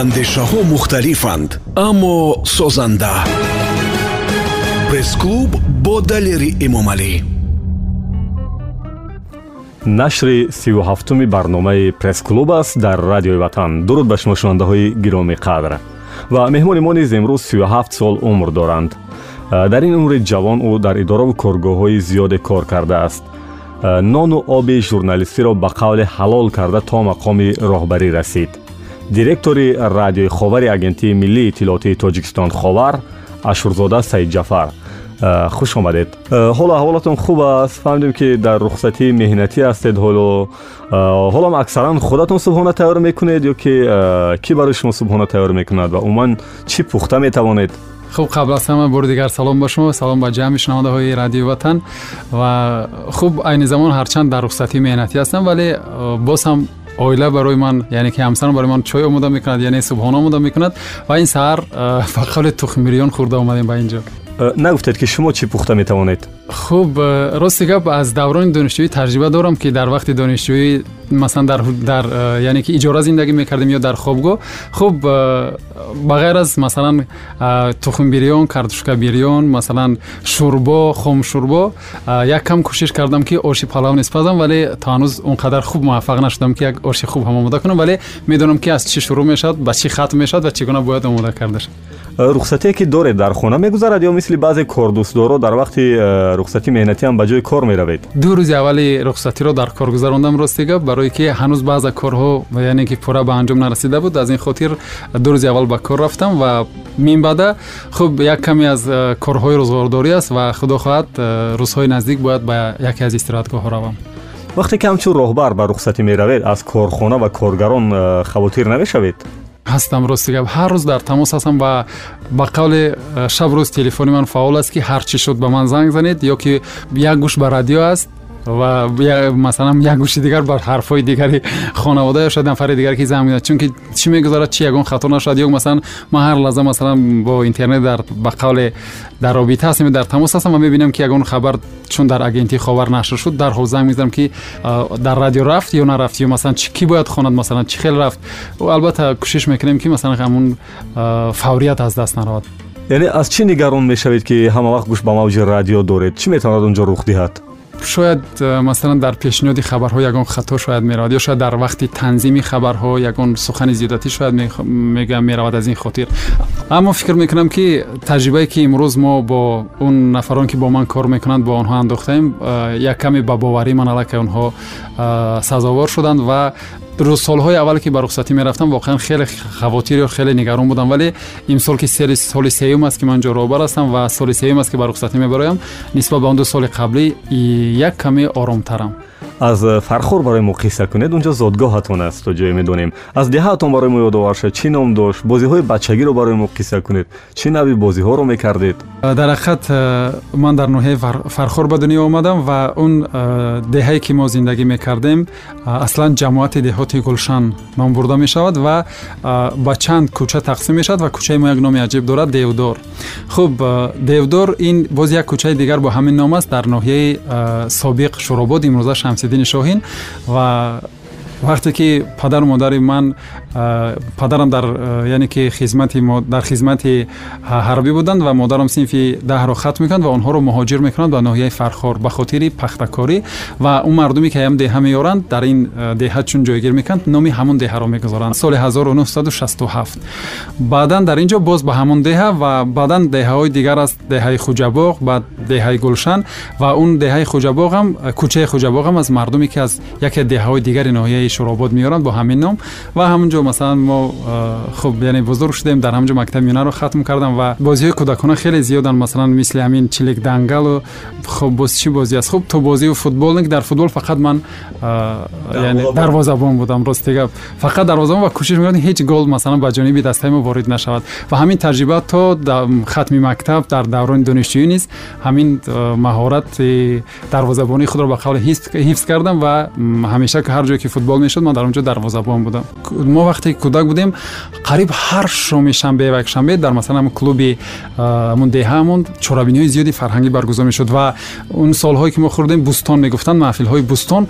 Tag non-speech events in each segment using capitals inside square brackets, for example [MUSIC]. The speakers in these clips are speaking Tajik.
андешаҳо мухталифанд аммо созанда. Пресс-клуб бо далери эмомалӣ нашри сию ҳафтуми барномаи пресс-клуб аст дар радиои ватан. Дуруд ба шумо шунавандаҳои гиромӣ қадр. Ва меҳмони мо низ имрӯз сию ҳафт сол умр доранд. Дар ин умри ҷавон ӯ дар иdoраву коргоҳҳои зиёде кор кардааст нону оби журналистиро ба қавле ҳалол карда то мақоми роҳбарӣ расид директори радиои ховари агентии миллии иттилоотии тоҷикистон ховар ашурзода саидҷафар хуш омадед. Ҳоло аҳволатон хуб аст. Фаҳмидем ки дар рухсатии меҳнатӣ ҳастед. Ҳоло ҳолам аксаран худатон субҳона тайёр мекунед ё ки кӣ барои шумо субҳона тайёр мекунад ва умуман чӣ пухта метавонед? Хуб қабл аз ҳама бори дигар салом ба шумо. Салом ба ҷамъи шунавандаҳои радиои ватан. Ва хуб айни замон ҳарчанд дар рухсатии меҳнатӣ ҳастам вале боз ҳам اویلا برای من یعنی که همسر برای من چای آماده می‌کند یعنی سبحان آماده می‌کند و این سحر فقط تخمیریان خورده اومدیم به اینجا نگفتید که شما چی پخته می‌توانید خوب راستی گپ از دوران دانشجویی تجربه دارم که در وقت دانشجویی масалан дар дар яъне ки иҷора зиндагӣ мекардем ё дар хобгоҳ хуб ба ғайр аз масалан тухмбирён картошкабирён масалан шӯрбо хомшӯрбо як кам кӯшиш кардам ки оши палав неспазам вале то ҳанӯз он қадар хуб муваффақ нашудам ки як оши хуб ҳам омода кунам вале медонам ки аз чӣ шурӯъ мешавад ба чӣ хатм мешавад ва чӣ гуна бояд омода карда шавад рухсатие ки доред дар хона мегузарад ё мисли баъзе кордӯстдоро дар вақти рухсати меҳнатиам ба ҷои кор меравед? Ду рӯзи аввали рухсатиро дар кор гузарондам рости гап барое ки ҳанӯз баъза корҳо яъне ки пурра ба анҷом нарасида буд аз ин хотир ду рӯзи аввал ба кор рафтам ва мин баъда хуб як каме аз корҳои рӯзгордорӣ аст ва худо хоҳад рӯзҳои наздик бояд ба яке аз истироҳатгоҳҳо равам. Вақте ки ҳамчун роҳбар ба рухсатӣ меравед аз корхона ва коргарон хавотир намешавед ҳастам рости гап ҳар рӯз дар тамос ҳастам ва ба қавле шабрӯз телефони ман фаъол аст ки ҳар чӣ шуд ба ман занг занед ё ки як гӯш ба радио аст و مثلا یک گوشی دیگر بر حرفای دیگری خانواده یا شاید نفر دیگر که زمینه چون که چی می‌گذارد؟ چی یگون خطا نشد؟ یا مثلا ما هر لحظه مثلا با اینترنت در به قول در رابطه هستیم در تماس هستم و می‌بینم که یگون خبر چون در اگنتی خبر نشر شد در حوزه می‌زنم که در رادیو رفت یا نرفت یا مثلا چی کی باید خواند مثلا چی خیلی رفت. و البته کوشش می‌کنیم که مثلا همون فوریت از دست نرود. یعنی از چی نگران می‌شوید که همه وقت گوش به موج رادیو دارید؟ چی می‌تواند اونجا رخ دهد؟ Шояд э, масалан дар пешниҳоди хабарҳо ягон хато шояд меравад ё шояд дар вақти танзими хабарҳо ягон сухани зиёдатӣ шояд меравад аз ин хотир. Аммо фикр мекунам ки таҷрибае ки имрӯз мо бо он нафарон ки бо ман кор мекунанд бо онҳо андохтаем э, як каме ба боварӣ ман аллакай онҳо э, сазовор шуданд ва روز سالهای اول که به رخصتی می‌رفتم واقعا خیلی خواطر و خیلی نگران بودم. ولی امسال که سال سال سوم است که من جورابر هستم و سال سوم است که به رخصتی می‌برم نسبت به آن دو سال قبلی یک کمی آرامترم. Аз фархор барои мо қисса кунед унҷо зодгоҳатон аст то ҷое медонем. аз деҳаатон барои мо ёдовар шад чӣ ном дошт? бозиҳои бачагиро барои мо қисса кунед. чӣ нави бозиҳоро мекардед? Дар ҳақиқат ман дар ноҳияи фархор ба дунё омадам ва он деҳае ки мо зиндагӣ мекардем аслан ҷамоати деҳоти гулшан ном бурда мешавад ва ба чанд кӯча тақсим мешавад ва кӯчаи мо як номи аҷиб дорад девдор хуб девдор ин боз як кӯчаи дигар бо ҳамин ном аст. Дар ноҳияи собиқ шуробод имрӯза шамсиддин дини шоҳин ва вақте ки падару модари ман падарам дар яъне ки хизмати дар хизмати ҳарбӣ буданд ва модарам синфи даҳро хатм мекунанд ва онҳоро муҳоҷир мекунанд ба ноҳияи фархор ба хотири пахтакорӣ ва он мардуме ки ҳам деҳа меёранд дар ин деҳа чун ҷойгир мекунанд номи ҳамон деҳаро мегузоранд соли 1967 баъдан дар ин ҷо боз ба ҳамон деҳа ва баъдан деҳаҳои дигар аст деҳаи хуҷабоғ баъд деҳаи гулшан ва он деҳаи хуҷабоғам кӯчаи хуҷабоғам аз мардуме ки аз яке деҳаҳои дигари ноҳияи شوراباد میارن با همین نام و همونجا مثلا ما خب یعنی بزرگ شدیم در همونجا مکتب میانه رو ختم کردم و بازی های کودکانه خیلی زیادن مثلا مثل همین چلیک دنگل و خب بس چی بازی است؟ خب تو بازی و فوتبال در فوتبال فقط من یعنی دروازه‌بان بودم راست دیگه فقط دروازه‌بان و کوشش می‌کردم هیچ گل مثلا به جانب دسته ما وارد نشود. و همین تجربه تا ختم مکتب در دوران دانشجویی نیست. همین مهارت دروازه‌بانی خود را به قول حفظ کردم و همیشه که هر جایی که فوتبال мешуд ман дар онҷо дарвозабон будам. Мо вақте кӯдак будем қариб ҳар шоми шанбе ва якшанбе дар масалан клуби амн деҳаамон чорабиниҳои зиёди фарҳангӣ баргузор мешуд ва он солҳое ки мо хӯрдем бустон мегуфтанд. Маҳфилҳои бустон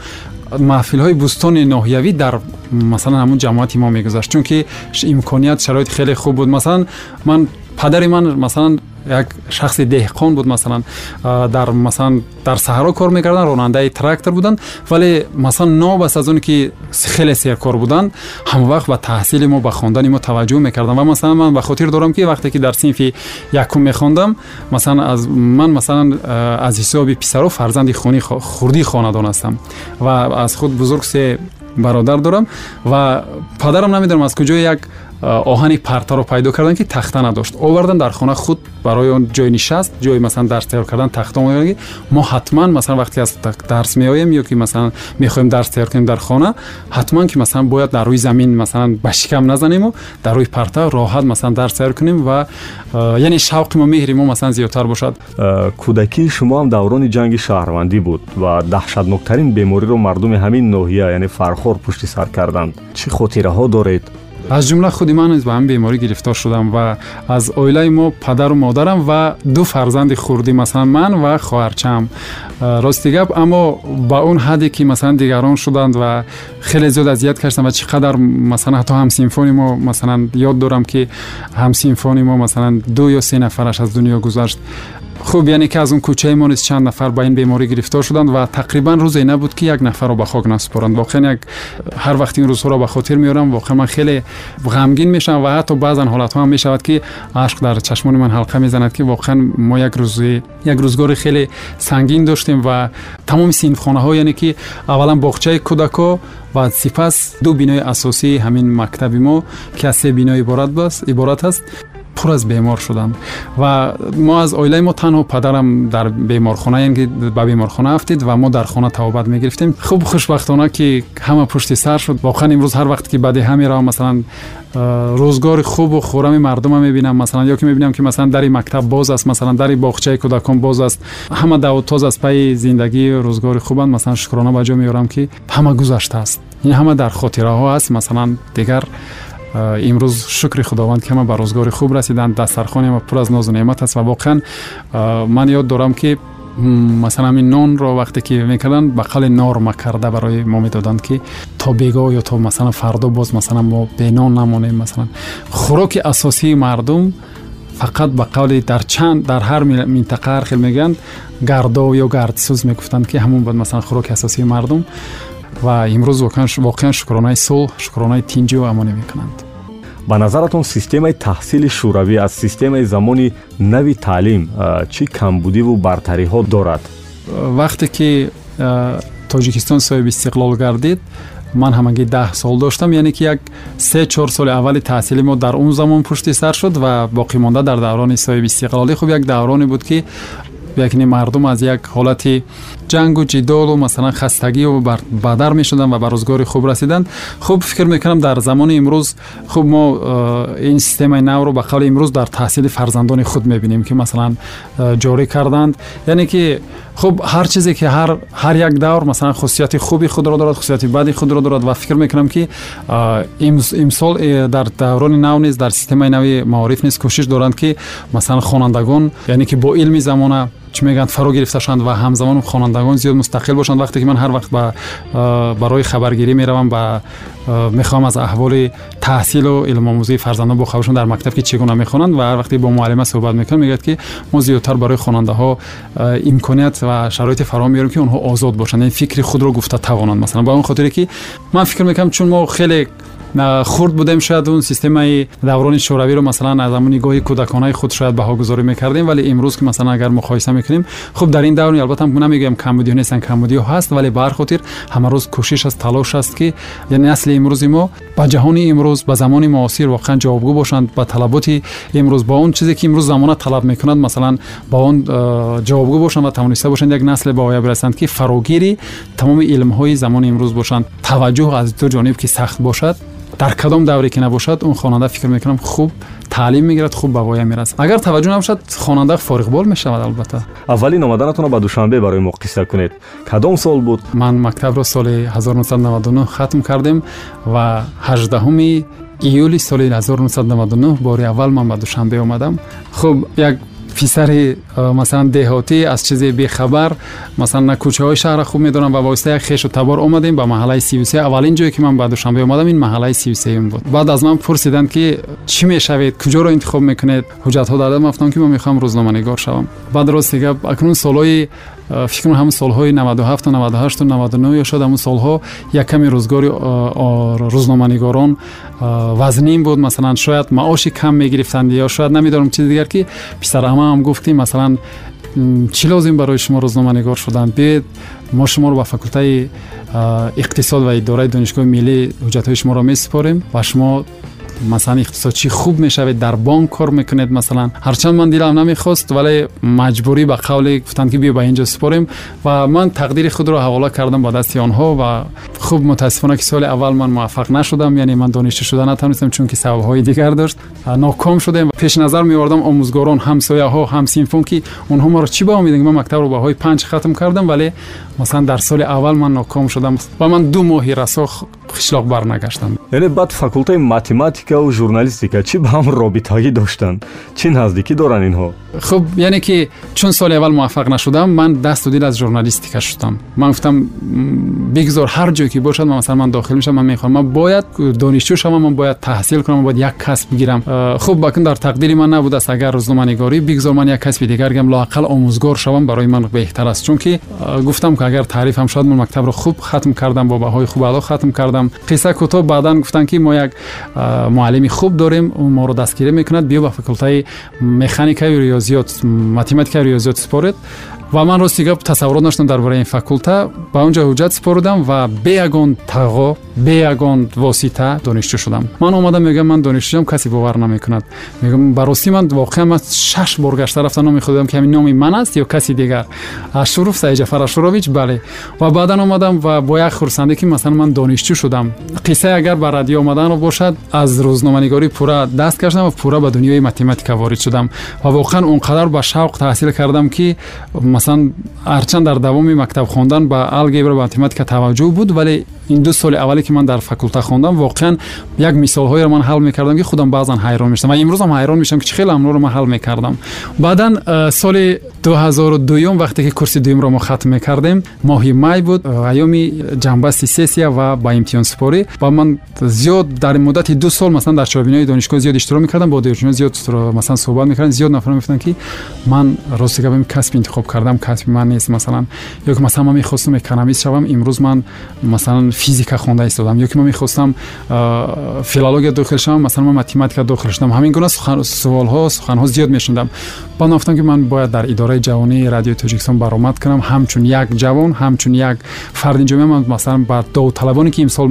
маҳфилҳои бӯстони ноҳиявӣ дар масалан ҳамун ҷамоати мо мегузашт. Чунки имконият шароити хеле хуб буд. Масалан ман падари ман масалан як шахси деҳқон буд масалан дар масалан дар саҳро кор мекарданд ронандаи трактор буданд вале масалан нобаст аз оне ки хеле серкор буданд ҳамавақт ба таҳсили мо ба хондани мо таваҷҷӯҳ мекарданд. Ва масалан ман ба хотир дорам ки вақте ки дар синфи якум мехондам масалан аз ман масалан аз ҳисоби писаро фарзанди хуни хурдии хонадон ҳастам. Ва аз худ бузург се бародар дорам ва падарам намедонам аз куҷо як آهن پرتر رو پیدا کردن که تخته نداشت. آوردن در خانه خود برای اون جای نشست جای مثلا درس تیار کردن تخته آوردن ما حتما مثلا وقتی از درس میاییم یا که مثلا می‌خوایم درس تیار کنیم در خانه حتما که مثلا باید در روی زمین مثلا بشکم نزنیم و در روی پرتر راحت مثلا درس تیار کنیم و یعنی شوق ما مهر ما مثلا زیاتر باشد. کودکی شما هم دوران جنگ شهروندی بود و دهشتناکترین بیماری رو مردم همین ناحیه یعنی فرخور پشت سر کردند. چه خاطره ها دارید؟ از جمله خود من نیز به هم بیماری گرفتار شدم و از اویله ما پدر و مادرم و دو فرزند خوردی مثلا من و خواهرچم. راستی گپ اما به اون حدی که مثلا دیگران شدند و خیلی زیاد اذیت کردم و چقدر مثلا حتی هم سیمفونی ما مثلا یاد دارم که هم سیمفونی ما مثلا دو یا سه نفرش از دنیا گذشت. хуб яъне ки аз он кӯчаи мо низ чанд нафар ба ин беморӣ гирифтор шуданд ва тақрибан рӯзе набуд ки як нафарро ба хок наспоранд воқеан як ҳар вақт ин рӯзҳоро ба хотир меорам воқеан ман хеле ғамгин мешавам ва ҳатто баъзан ҳолатҳо ҳам мешавад ки ашқ дар чашмони ман ҳалқа мезанад ки воқеан мо як рӯзи як рӯзгори хеле сангин доштем ва тамоми синфхонаҳо яъне ки аввалан боғчаи кӯдако ва сипас ду бинои асосии ҳамин мактаби мо ки аз се бино иборат аст پر از بیمار شدم. و ما از اویله ما تنها پدرم در بیمارخانه یعنی به بیمارخانه افتید و ما در خانه توبت می گرفتیم خوب خوشبختانه که همه پشت سر شد. واقعا امروز هر وقت که بعد همه را مثلا روزگار خوب و خورم مردم می می‌بینم. مثلا یا که می‌بینم که مثلا در مکتب باز است مثلا در باغچه کودکان باز است. همه دعوت تاز از پای زندگی روزگار خوبند مثلا شکرانه به جا میارم که همه گذشته است. این همه در خاطره ها است مثلا دیگر имрӯз шукри худованд ки ҳама ба рӯзгори хуб расиданд дастархони ма пур аз нозу неъмат аст. Ва воқеан ман ёд дорам ки масалан ин нонро вақте ки мекарданд ба қавли норма карда барои мо медоданд ки то бегоҳ ё то масалан фардо боз масалан мо бенон намонем масалан. Хӯроки асосии мардум фақат ба қавли дар чанд дар ҳар минтақа ҳар хел мегӯянд. Гардов ё гардсӯз мегуфтанд ки ҳамон буд масалан хӯроки асосии мардум ва имрӯз воқеан шукронаи сулҳ шукронаи тинҷиу амонӣ мекунанд. Ба назаратон системаи таҳсили шӯравӣ аз системаи замони нави таълим чӣ камбудиву бартариҳо дорад? Вақте ки тоҷикистон соҳиби истиқлол гардид ман ҳамагӣ даҳ сол доштам яъне ки як се чор соли аввали таҳсили мо дар он замон пушти сар шуд ва боқимонда дар даврони соҳиби истиқлолӣ. Хуб як давроне буд ки якни мардум аз як ҳолати ҷангу ҷидолу масалан хастагию бадар мешуданд ва ба рӯзгори хуб расиданд. Хуб фикр мекунам дар замони имрӯз хуб мо э, ин системаи навро ба қавли имрӯз дар таҳсили фарзандони худ мебинем ки масалан э, ҷорӣ карданд. Яъне ки хуб ҳар чизе ки ҳар як давр масалан хусусияти хуби худро дорад хусусияти бади худро дорад ва фикр мекунам ки э, имсол дар даврони нав низ дар системаи нави маориф низ кӯшиш доранд ки масалан хонандагон яъне ки бо илми замона چی میگن فرا گرفته شند و همزمان خوانندگان زیاد مستقل باشند. وقتی که من هر وقت به برای خبرگیری می‌روم به می‌خوام از احوال تحصیل و علم آموزی فرزندان بو در مکتب که چگونه می‌خوانند و هر وقتی با معلمه صحبت می‌کنم میگه که ما زیادتر برای خواننده ها امکانیت و شرایط فراهم میاریم که اونها آزاد باشند این یعنی فکر خود رو گفته توانند مثلا. با اون خاطری که من فکر می‌کنم چون ما خیلی خرد بودیم شاید اون سیستم دوران شوروی رو مثلا از همون نگاه کودکانه خود شاید بها گذاری می‌کردیم ولی امروز که مثلا اگر مقایسه می‌کنیم خب در این دوران البته من نمیگم کمبودی نیستن کمبودی هست ولی به هر خاطر همه روز کوشش از تلاش است که یعنی اصل имрӯзи мо ба ҷаҳони имрӯз ба замони муосир воқеан ҷавобгӯ бошанд ба талаботи имрӯз. Ба он чизе ки имрӯз замона талаб мекунад масалан ба он ҷавобгӯ бошанд ва тавониста бошанд як насле ба оя бирасанд ки фарогири тамоми илмҳои замони имрӯз бошанд. Таваҷҷӯҳ аз ду ҷониб ки сахт бошад дар кадом давре ки набошад он хонанда фикр мекунам хуб таълим мегирад хуб ба воя мерасад агар таваҷҷӯҳ набошад хонанда фориғбол мешавад албатта. Аввалин омаданатонро ба душанбе барои мо қисса кунед. Кадом сол буд? Ман мактабро соли 1999 хатм кардем ва 18 июли соли 1999 бори аввал ман ба душанбе омадам. Хуб як писари масалан деҳотӣ аз чизе бехабар масалан на кӯчаҳои шаҳрро хуб медонам ба воситаи як хешу табор омадем ба маҳаллаи сиюсе аввалин ҷое ки ман ба душанбе омадам ин маҳаллаи сиюсеюм буд. Баъд аз ман пурсиданд ки чӣ мешавед? Куҷоро интихоб мекунед? Ҳуҷҷатҳо дадам гуфтам ки ман мехоҳам рӯзноманигор шавам. Баъд рости гап акнун солҳои фикр кунам ҳамн солҳои 97 98 99 ё шояд ҳамн солҳо як каме рӯзгори рӯзноманигорон вазнин буд. Масалан шояд маоши кам мегирифтанд ё шояд намедонам чизи дигар ки писарамаам гуфт ки масалан чӣ лозим барои шумо рӯзноманигор шудан? Биед мо шуморо ба факултаи иқтисод ва идораи донишгоҳи миллӣ ҳуҷҷатҳои шуморо месупорем ва шумо مثلا اقتصادچی خوب می‌شوید در بانک کار می‌کنید مثلا. هرچند من دلم نمی‌خواست ولی مجبوری به قول گفتن که بیا به اینجا سپاریم و من تقدیر خود رو حواله کردم با دست آنها و خوب متاسفانه که سال اول من موفق نشدم. یعنی من دانشجو شده نتونستم چون که سبب های دیگر داشت. ناکام شدم پیش نظر میوردم آموزگاران همسایه ها هم سینفون که اونها ما رو چی با میدن من مکتب رو با های پنج ختم کردم ولی масалан дар соли аввал ман ноком шудам. Ва ман ду моҳи расо қишлоқ барнагаштам. Яъне баъд факултаи математикаву журналистика чӣ ба ҳам робитагӣ доштанд? Чӣ наздикӣ доранд инҳо? Хуб яъне ки чун соли аввал муваффақ нашудам ман дасту дил аз журналистика шудам. Ман гуфтам бигзор ҳар ҷое ки бошад ман масалан ман дохил мешавам ман мехоҳам. Ман бояд донишҷӯ шавам ман бояд таҳсил кунам ман бояд як касб гирам хуб акн дар тақдири ман набудааст агар рӯзноманигорӣ бигзор ман як касби дигар гирам лоақал омӯзгор шавам барои ман беҳтар аст. Чунки гуфтам ки агар таърифам шуд ман мактабро хуб хатм кардам бо баҳои хуб аъло хатм кардам. қисса кӯтоҳ баъдан гуфтанд ки мо як муаллими хуб дорем моро дастгирӣ мекунад. Биё ба факултаи механикаи риёзиёт математикаи риёзиёт супоред ва ман рости гап тасаввурот наштам дар бораи ин факулта. Ба он ҷо ҳуҷҷат супорудам ва бе ягон тағо бе ягон восита донишҷӯ шудам. Ман омадам мегӯям ман донишҷӯям касе бовар намекунад. Мегӯям ба ростӣ ман воқеан ман шаш бор гашта рафтам номи худам ки ҳамин номи ман аст ё каси дигар. Ашуров саиҷафар ашурович бале. Ва баъдан омадам ва бо як хурсандӣ ки масалан ман донишҷӯ шудам. Қиссае агар ба радио омаданро бошад аз рӯзноманигорӣ пурра даст каштам ва пурра ба дунёи математика ворид шудам. Ва воқеан он қадар ба шавқ таҳсил кардам ки масалан ҳарчанд дар давоми мактаб хондан ба алгебра ба математика таваҷҷӯҳ буд вале ин ду соли аввале ки ман дар факулта хондам воқеан як мисолҳоеро ман ҳал мекардам ки худам баъзан ҳайрон мешудам ва имрӯзам ҳайрон мешавам ки чӣ хеле амроро ман ҳал мекардам. Баъдан э, соли 2002 вақте ки курси дуюмро мо хатм мекардем моҳи май буд айёми ҷанбасти сессия ва ба имтиҳонсупорӣ ва ман зиёд дар муддати ду сол масалан дар чорабинои донишгоҳ зиёд иштирок мекардам бо донишҷӯён зиёд масалан суҳбат мекардам. Зиёд нафар мегуфтанд ки ман рости гапем касби интихоб кардам касби ман нест масалан. Ё ки масалан ман мехостам экономист шавам имрӯз ман масалан физика хонда истодам ё ки ман мехостам филология дохил шавам масалан ман математика дохил шудам ҳамин гуна суолҳо суханҳо зиёд мешундам баъд ман гуфтам ки ман бояд дар идораи ҷавонии радиои тоҷикистон баромад кунам ҳамчун як ҷавон ҳамчун як фарди ҷомеа ман масалан ба довталабоне ки имсол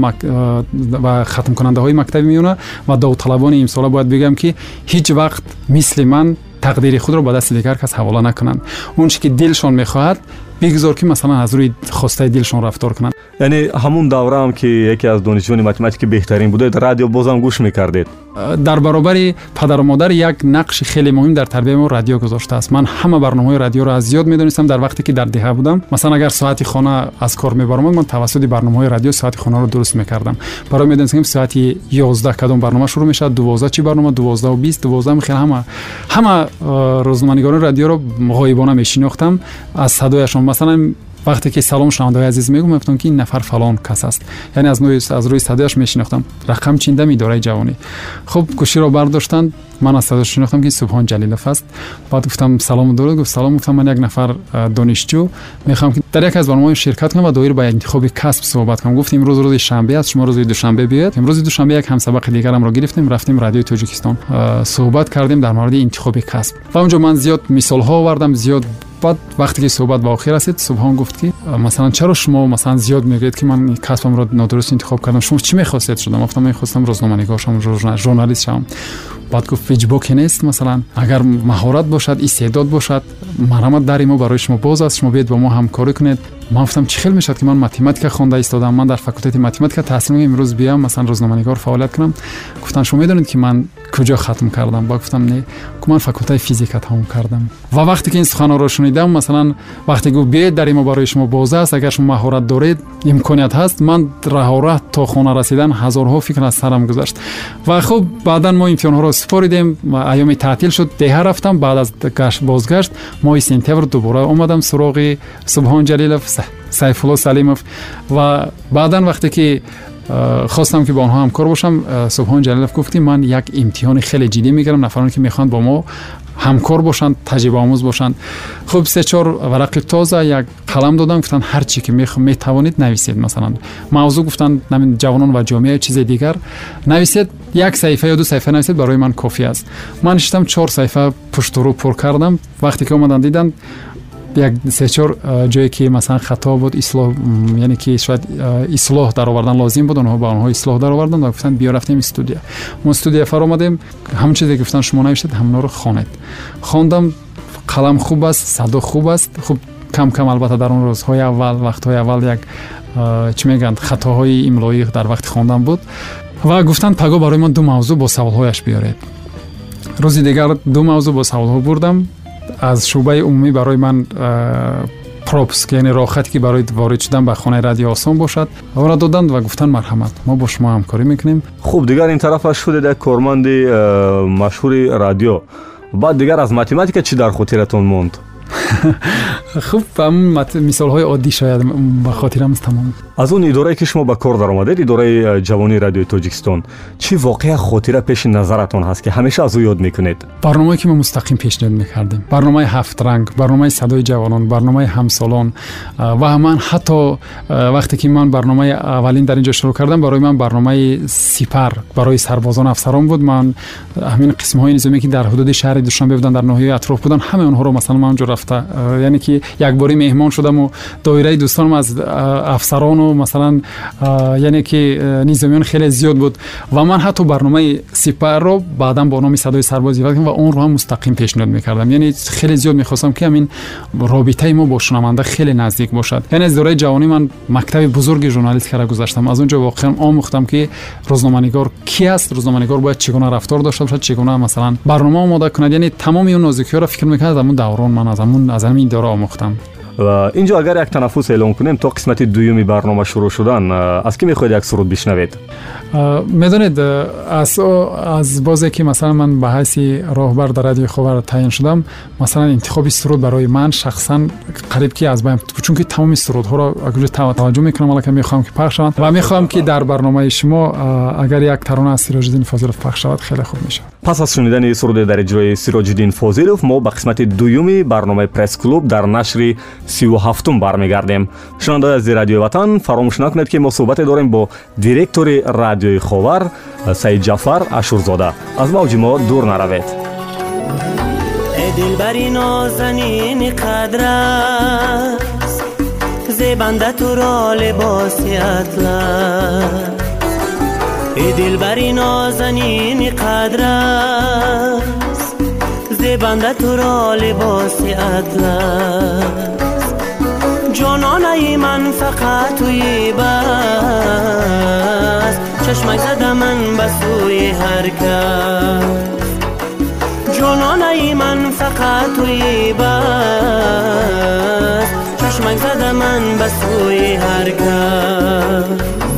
ва хатмкунандаҳои мактаби меёна ва довталабони имсола бояд бигӯям ки ҳеҷ вақт мисли ман тақдири худро ба дасти дигар кас ҳавола накунанд он чӣ ки дилшон мехоҳад бигзор ки масалан аз рӯи хостаи дилшон рафтор кунанд яъне ҳамун давраам ки яке аз донишҷӯёни математикӣ беҳтарин будед радио бозам гӯш мекардед дар баробари падару модар як нақши хеле муҳим дар тарбияи мо радио гузоштааст ман ҳама барномаҳои радиоро аз зиёд медонистам дар вақте ки дар деҳа будам масалан агар соати хона аз кор мебаромад ман тавассути барномаҳои радио соати хонаро дуруст мекардам барои медонистам ки соати ёздаҳ кадом барнома шурӯъ мешавад дувоздаҳ чӣ барнома дувоздаҳу бист дувоздаҳ хел ҳама ҳама э, рӯзноманигорони радиоро ғоибона мешинохтам аз садояшон مثلا وقتی که سلام شنوندای عزیز میگم گفتم که این نفر فلان کس است. یعنی از نوی از روی صدایش میشناختم. رقم چینده میداره جوانی. خب گوشی رو برداشتن. من از صداش شناختم که سبحان جلیل است. بعد گفتم سلام و درود. گفت سلام. گفتم من یک نفر دانشجو. می‌خوام که در یک از برنامه شرکت کنم و دایر با انتخاب کسب صحبت کنم. گفتیم امروز روز شنبه است. شما روز دوشنبه بیاید. امروز دوشنبه یک هم سبق دیگر هم گرفتیم. رفتیم رادیو تاجیکستان. صحبت کردیم در مورد انتخاب کسب. و اونجا من زیاد مثال ها آوردم. زیاد بعد وقتی که صحبت به آخر رسید سبحان گفت که مثلا چرا شما مثلا زیاد میگید که من کسبم رو نادرست انتخاب کردم؟ شما چی می‌خواستید؟ شدم گفتم من خواستم روزنامه نگار شم ژورنالیست شم. بعد گفت فیجبوک نیست مثلا اگر مهارت باشد استعداد باشد مرامت در ما برای شما باز است. شما بیاید با ما همکاری کنید. ман гуфтам чӣ хел мешавад ки ман математика хонда истодам ман дар факултети математика таҳсил мекунам имрӯз биям масалан рӯзноманигор фаъолият кунам гуфтанд шумо медонед ки ман куҷо хатм кардам ба гуфтам не ман факултаи физика тамом кардам ва вақте ки ин суханҳоро шунидам масалан вақте гуфт биед дар имо барои шумо боз аст агар шумо маҳорат доред имконият ҳаст ман раҳораҳ то хона расидан ҳазорҳо фикр аз сарам гузашт ва хуб баъдан мо имтиҳонҳоро супоридем айёми таътил шуд деҳа рафтам баъд аз бозгашт моҳи сентябр дубора омадам суроғи субҳон ҷалилов сайфулло салимов ва баъдан вақте ки Э, хостам ки бо онҳо ҳамкор бошам э, субҳон ҷалилов гуфт ки ман як имтиҳони хеле ҷиддӣ мегирам нафароне ки мехоҳанд бо мо ҳамкор бошанд таҷрибаомӯз бошанд хуб се чор варақи тоза як қалам додам гуфтанд ҳар чӣ ки метавонед нависед масалан мавзӯъ гуфтанд ҷавонон ва ҷомеа чизе дигар нависед як саҳифа ё ду саҳифа нависед барои ман кофӣ аст ман нишитам чор саҳифа пуштурӯ пур кардам вақте ки омаданд диданд як сечор ҷое ки масалан хато буд ислоҳ яъне ки шояд ислоҳ даровардан лозим буд онҳо ба онҳо ислоҳ дароварданд ва гуфтанд биё рафтем студия. Мо студия фаромадем ҳамн чизе гуфтанд шумо навиштед ҳамнаро хонед. Хондам қалам хуб аст садо хуб аст. Хуб кам кам албатта дар он рӯзҳои аввал вақтҳои аввал як чӣ мегӯянд хатоҳои имлоӣ дар вақти хондан буд. Ва гуфтанд паго барои ман ду мавзӯъ бо саволҳояш биёред. Рӯзи дигар ду мавзӯъ бо саволҳо бурдам аз шӯъбаи умумӣ барои ман пропуск яъне роҳхате ки барои ворид шудан ба хонаи радио осон бошад онро доданд ва гуфтанд марҳамат. Мо бо шумо ҳамкорӣ мекунем. Хуб дигар ин тарафа шудед як корманди машҳури радио. Баъд дигар аз математика чӣ дар хотиратон монд хуб мисолҳои оддӣ шояд ба хотирамз тамом аз он идорае ки шумо ба кор даромадед идораи э, ҷавонии радиои тоҷикистон чӣ воқеа хотира пеши назаратон ҳаст ки ҳамеша аз ӯ ёд мекунед барномае ки мо мустақим пешниҳод мекардем барномаи ҳафтранг барномаи садои ҷавонон барномаи ҳамсолон ва ман ҳатто вақте ки ман барномаи аввалин дар ин ҷо шурӯъ кардам барои ман барномаи сипар барои сарбозон афсарон буд ман ҳамин қисмҳои низомие ки дар ҳудуди шаҳри душанбе буданд дар ноҳияи атроф буданд ҳамаи онҳоро масалан ман ҷо рафта یعنی که یک باری مهمان شدم و دایره دوستانم از افسران و مثلا یعنی که نظامیان خیلی زیاد بود و من حتی برنامه سپاه رو بعدا با نام صدای سرباز و اون رو هم مستقیم پیشنهاد می‌کردم. یعنی خیلی زیاد می‌خواستم که همین رابطه ما با شنونده خیلی نزدیک باشد. یعنی از دوره جوانی من مکتب بزرگ ژورنالیست کرده گذاشتم. از اونجا واقعا آموختم که روزنامه‌نگار کی است روزنامه‌نگار باید چگونه رفتار داشته باشد چگونه مثلا برنامه آماده کند. یعنی تمام اون نازکی‌ها را فکر می‌کردم اون دوران من از همون از همین داره آموختم. омӯхтам инҷо агар як танаффус эълон кунем то қисмати дуюми барнома шурӯъ шудан аз кӣ мехоҳед як суруд бишнавед медонед аз бозе ки масалан ман ба ҳайси роҳбар дар радиои ховар таъин шудам масалан интихоби суруд барои ман шахсан қариб ки аз байн чунки тамоми сурудҳоро таваҷҷӯҳ мекунам аллакай мехоҳам ки пахш шаванд ва мехоҳам ки дар барномаи шумо агар як тарона аз сироҷиддин фозилов пахш шавад хеле хуб мешавад пас аз шунидани суруде дар иҷрои сироҷиддин фозилов мо ба қисмати дуюми барномаи пресс-клуб дар нашри сию ҳафтум бармегардем шунавандаи азизи радиои ватан фаромӯш накунед ки мо суҳбате дорем бо директори радиои ховар саид ҷафар ашурзода аз мавҷи мо дур наравед дилбари нозанини қадраст зебанда туро либоси атлас дилбари нозанини қадраст зебанда туро либоси атлас ҷононаи جانانه من فقط توی بس. چشمک زده من به هر جانانه من فقط توی بس. چشمک زده من به هر کس.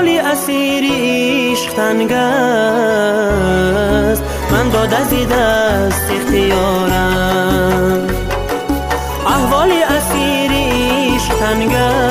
احوالی اسیری عشق تنگ است من داد از دست اختیارم. احوالی اسیری عشق تنگ است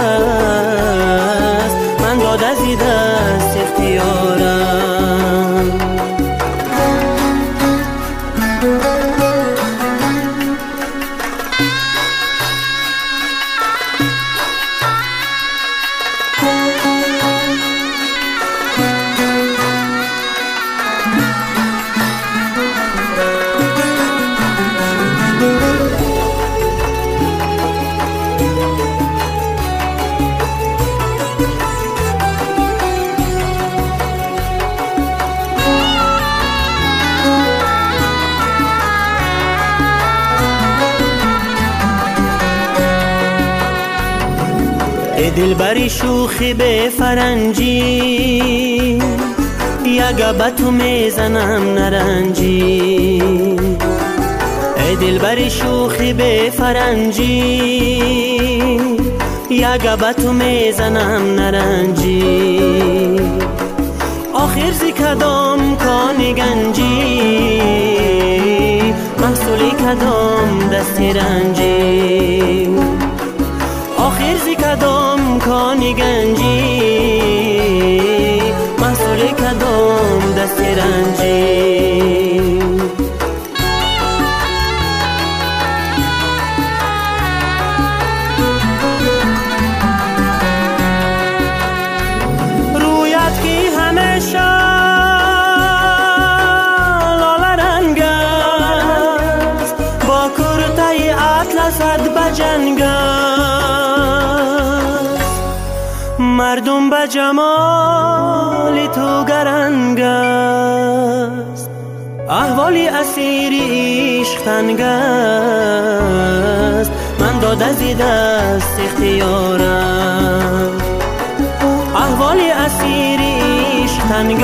دلبری شوخی به فرنجی. یک به تو می‌زنم نرنجی. ای دلبری شوخی به فرنجی. یک به تو می‌زنم نرنجی. آخر زی کدام کانی گنجی. محصولی کدام دستی رنجی. جمال تو گرنگ است. احوالی اسیری عشق تنگ است. من داده زی دست اختیارم. احوالی اسیری عشق تنگ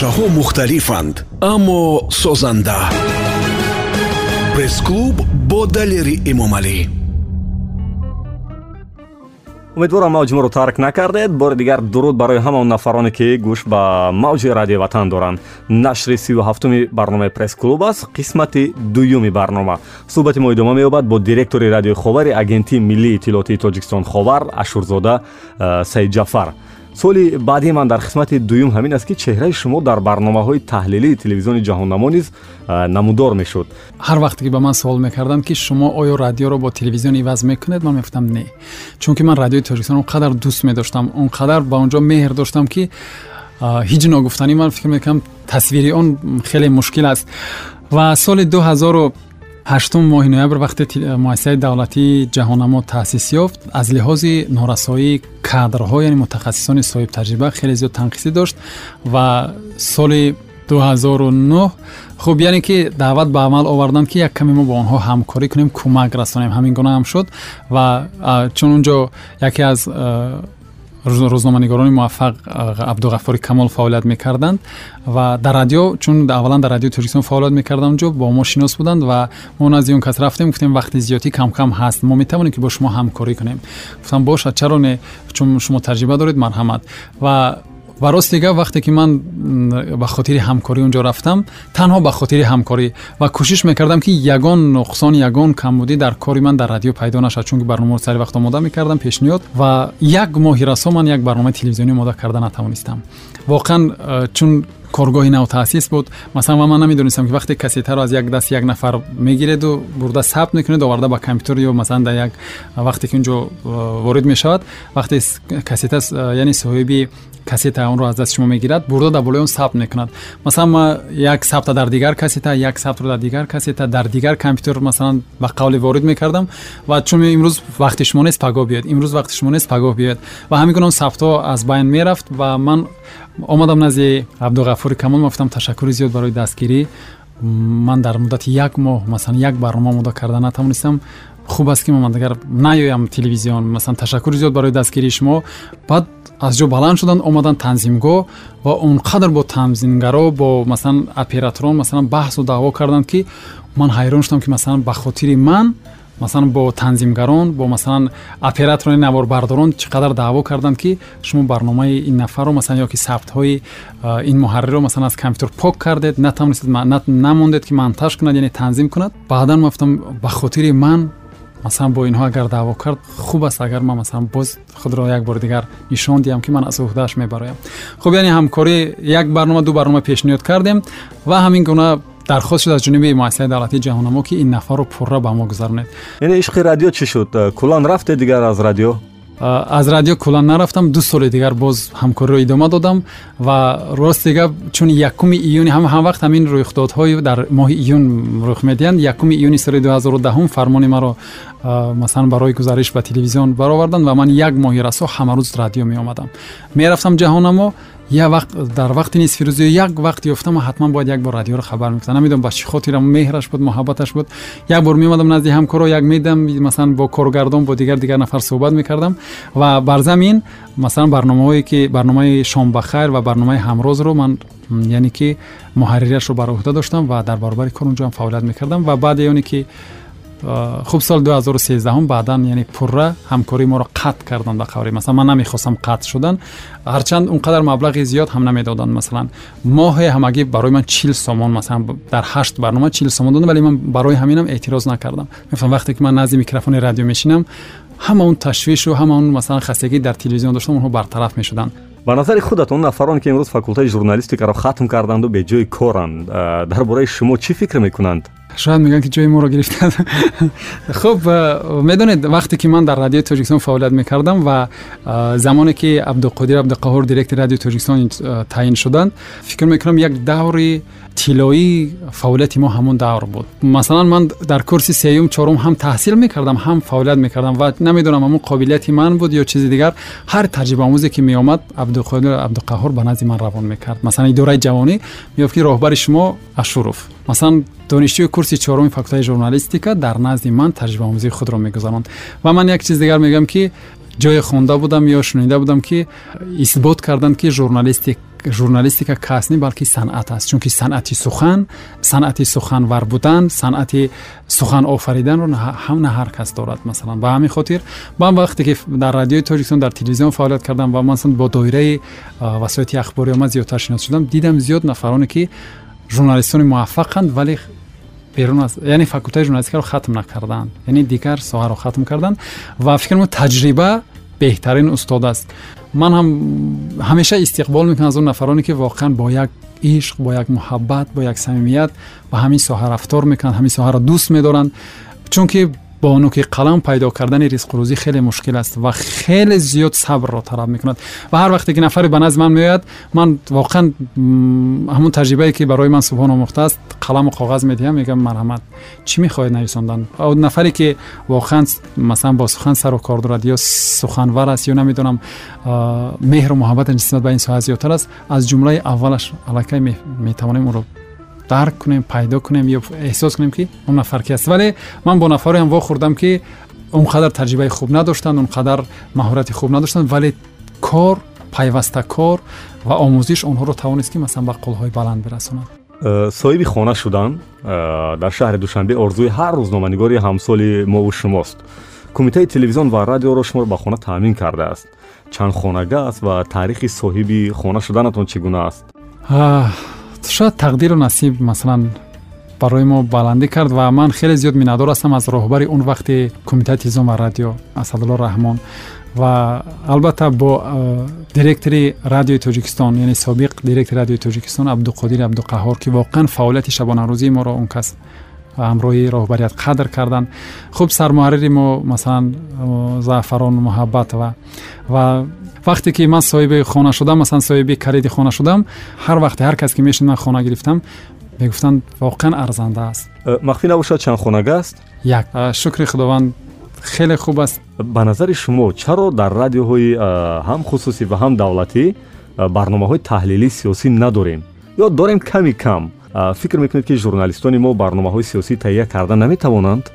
андешаҳо мухталифанд аммо созанда. Пресс-клуб бо далери эмомалӣ. Умедворам мавҷи моро тарк накардед. Бори дигар дуруд барои ҳамаон нафароне ки гӯш ба мавҷи радиои ватан доранд. Нашри сию ҳафтуми барномаи пресс-клуб аст қисмати дуюми барнома. Суҳбати мо идома меёбад бо директори радиои ховари агентии миллии иттилоотии тоҷикистон ховар ашурзода э, саидҷафар соли баъди ман дар қисмати дуюм ҳамин аст ки чеҳраи шумо дар барномаҳои таҳлилии телевизиони ҷаҳоннамо низ намудор мешуд. Ҳар вақте ки ба ман суол мекарданд ки шумо оё радиоро бо телевизион иваз мекунед ман мегуфтам не. Чунки ман радиои тоҷикистон он қадар дӯст медоштам он қадар ба он ҷо меҳр доштам ки ҳиҷ ногуфтанӣ ман фикр мекунам тасвири он хеле мушкил аст. Ва соли ҳаштум моҳи ноябр вақте муассисаи давлатии ҷаҳоннамо таъсис ёфт аз лиҳози норасоии кадрҳо яъне мутахассисони соҳибтаҷриба хеле зиёд танқисӣ дошт ва соли 2009 хуб яъне ки даъват ба амал оварданд ки як каме мо бо онҳо ҳамкорӣ кунем кӯмак расонем. Ҳамин гуна ҳам шуд ва чун он ҷо яке аз روزنامه‌نگاران موفق عبد عبدالغفار کمال فعالیت می‌کردند و در رادیو چون اولا در رادیو تلویزیون فعالیت می‌کردند اونجا با ما شناس بودند و ما از اون کس رفتیم گفتیم وقت زیاتی کم کم هست. ما می‌توانیم که با شما همکاری کنیم. گفتم باشه چرا نه؟ چون شما تجربه دارید مرحمت. و و راست دیگه وقتی که من به خاطر همکاری اونجا رفتم تنها به خاطر همکاری و کوشش می‌کردم که یگان نقصان یگان کمودی در کاری من در رادیو پیدا نشه چون که برنامه سری وقت آماده می‌کردم پیشنهاد و یک ماه رسو من یک برنامه تلویزیونی آماده کرده نتوانستم. واقعا چون کارگاه نو تاسیس بود مثلا من نمی‌دونستم که وقتی کسیته رو از یک دست یک نفر می‌گیرید و برده ثبت می‌کنید آورده با کامپیوتر یا مثلا در یک وقتی که اونجا وارد می‌شود وقتی کسیته یعنی صاحبی کسی تا اون رو از دست شما می‌گیرد برده در بالای اون ثبت می‌کند. مثلا ما یک ثبت در دیگر کسی یک ثبت رو در دیگر کسی در دیگر کامپیوتر مثلا به قول وارد می‌کردم و چون امروز وقت شما نیست پگاه بیاد امروز وقت شما نیست پگاه بیاد و همین اون ثبت از بین می‌رفت و من اومدم نزد عبدالغفور کمال گفتم تشکر زیاد برای دستگیری. من در مدت یک ماه مثلا یک برنامه مدا کرده نتوانستم хуб аст ки ман дигар наёям телевизион масалан ташаккури зиёд барои дастгирии шумо. Баъд аз ҷо баланд шуданд омаданд танзимгоҳ ва он қадар бо танзимгаро бо масалан операторон масалан баҳсу даъво карданд ки ман ҳайрон шудам ки масалан ба хотири ман масалан бо танзимгарон бо масалан операторони наворбардорон чӣ қадар даъво карданд ки шумо барномаи ин нафарро масалан ё ки сабтҳои ин муҳаррирро масалан аз компютер пок кардед натавонистед намондед ки монтаж кунад яъне танзим кунад. Баъдан мафтам ба хотири ман масалан бо инҳо агар даъво кард хуб аст агар ман масалан боз худро як бори дигар нишон диҳам ки ман аз уҳдааш мебароям хуб яъне ҳамкорӣ як барнома ду барнома пешниҳод кардем ва ҳамин гуна дархост шуд аз ҷониби муассисаи давлатии ҷаҳоннамо ки ин нафарро пурра ба мо гузаронед яъне ишқи радио чӣ шуд кулан рафте дигар аз радио Аз радио кулан нарафтам ду соли дигар боз ҳамкориро идома додам ва рости гап чун якуми июни ҳам вақт ҳамин рӯйхдодҳои дар моҳи июн рух медиҳанд якуми июни соли 2010 фармони маро масалан барои гузариш ба телевизион бароварданд ва ман як моҳи расо ҳамарӯз радио меомадам. Мерафтам ҷаҳонамо یا وقت در وقت نیز فیروزی یک وقت یفتم و حتما باید یک بار رادیو رو خبر می‌کردم نمی‌دونم با چی خاطر مهرش بود محبتش بود. یک بار میومدم نزد همکارو یک میدم مثلا با کارگردان با دیگر دیگر نفر صحبت می‌کردم. و بر زمین مثلا برنامه‌ای که برنامه شام بخیر و برنامه همروز رو من یعنی که محرریش رو بر عهده داشتم و در برابر کار اونجا هم فعالیت می‌کردم. و بعد یعنی که хуб соли 2013 баъдан яъне пурра ҳамкории моро қатъ карданд ба қаври масалан ман намехостам қатъ шудан. Ҳарчанд он қадар маблағи зиёд ҳам намедоданд. Масалан моҳе ҳамагӣ барои ман чил сомон масалан дар ҳашт барнома чил сомон доданд вале ман барои ҳаминам эътироз накардам. Мефаҳм вақте ки ман назди микрофони радио мешинам ҳама он ташвишу ҳама он масалан хастагӣ дар телевизион доштам онҳо бартараф мешуданд. Ба назари худат он нафароне ки имрӯз факултаи журналистикаро хатм карданду беҷои коранд дар бораи шумо чӣ фикр мекунанд شاید میگن که جای ما رو گرفتن. [LAUGHS] خب می‌دونید وقتی که من در رادیو تاجیکستان فعالیت می‌کردم و زمانی که عبدالقادر عبدالقهار دیرکت رادیو تاجیکستان تعیین شدند فکر می‌کنم یک دوری тиллоии фаъолияти мо ҳамон давр буд масалан ман дар курси сеюм чорум ҳам таҳсил мекардам ҳам фаъолият мекардам ва намедонам ҳамон қобилияти ман буд ё чизи дигар ҳар таҷрибаомӯзе ки меомад абдуқодир абдуқаҳор ба назди ман равон мекард масалан идораи ҷавонӣ меёфт ки роҳбари шумо ашуров масалан донишҷӯи курси чороми факултаи журналистика дар назди ман таҷрибаомӯзии худро мегузаронд ва ман як чиз дигар мегӯям ки ҷое хонда будам ё шунида будам ки исбот карданд ки журналистик журналистика кас не балки санъат аст. Чунки санъати сухан санъати суханвар будан санъати сухан офариданро ҳам на ҳар кас дорад масалан. Ба ҳамин хотир ман вақте ки дар радиои тоҷикистон дар телевизион фаъолият кардам ва масалан бо доираи васоити ахбориомад зиёдтар шинос шудам дидам зиёд нафароне ки журналистони муваффақанд вале بیرون از یعنی فاکولته ژورنالیستیک رو ختم نکردن. یعنی دیگر ساحه رو ختم کردن و فکر تجربه بهترین استاد است. من هم همیشه استقبال می‌کنم از اون نفرانی که واقعا با یک عشق با یک محبت با یک صمیمیت به همین ساحه رفتار می‌کنن همین ساحه دوست میدارن. چون که باونو نوک قلم پیدا کردن ریسک روزی خیلی مشکل است و خیلی زیاد صبر را طلب می‌کند. و هر وقتی که نفری به نزد من میآید من واقعا همون تجربه که برای من صبحان آموخته است قلم و کاغذ می‌دهم میگم مرحمت. چی می‌خواهید نویساندن؟ او نفری که واقعا مثلا با سخن سر و کار دارد یا سخنور است یا نمی‌دونم مهر و محبت نسبت به این ساحه زیادتر است از جمله اولش الکی می‌توانیم اون رو дарк кунем пайдо кунем ё эҳсос кунем ки он нафар ки аст. Вале ман бо нафароям вохӯрдам ки он қадар таҷрибаи хуб надоштанд он қадар маҳорати хуб надоштанд вале кор пайваста кор ва омӯзиш онҳоро тавонист ки масалан ба қулҳои баланд бирасонад э, соҳиби хона шудан э, дар шаҳри душанбе орзуи ҳар рӯзноманигори ҳамсоли мову шумост. Кумитаи телевизион ва радиоро шуморо ба хона таъмин кардааст чанд хонага аст ва таърихи соҳиби хона шуданатон чӣ гуна аст шояд тақдиру насиб масалан барои мо баландӣ кард ва ман хеле зиёд миннатдор ҳастам аз роҳбари он вақти кумитаи телевизион ва радио асадулло раҳмон. Ва албатта бо директори радиои тоҷикистон яъне собиқ директори радиои тоҷикистон абдуқодир абдуқаҳҳор ки воқеан фаъолияти шабонарӯзии моро он кас ҳамроҳи роҳбарият қадр карданд хуб сармуҳаррири мо масалан заъфарон муҳаббат ва ва вақте ки ман соҳиби хона шудам масалан соҳиби калиди хона шудам ҳар вақте ҳар кас ки мешин ман хона гирифтам мегуфтанд воқеан арзанда аст э, махфӣ набошад чанд хонага аст? Як. Э, шукри худованд. Хеле хуб аст. Ба назари шумо чаро дар радиоҳои э, ҳам хусусӣ ва ҳам давлатӣ барномаҳои таҳлилии сиёсӣ надорем? Ё дорем ками кам фикр мекунед ки журналистони мо барномаҳои сиёсӣ таҳия карда наметавонанд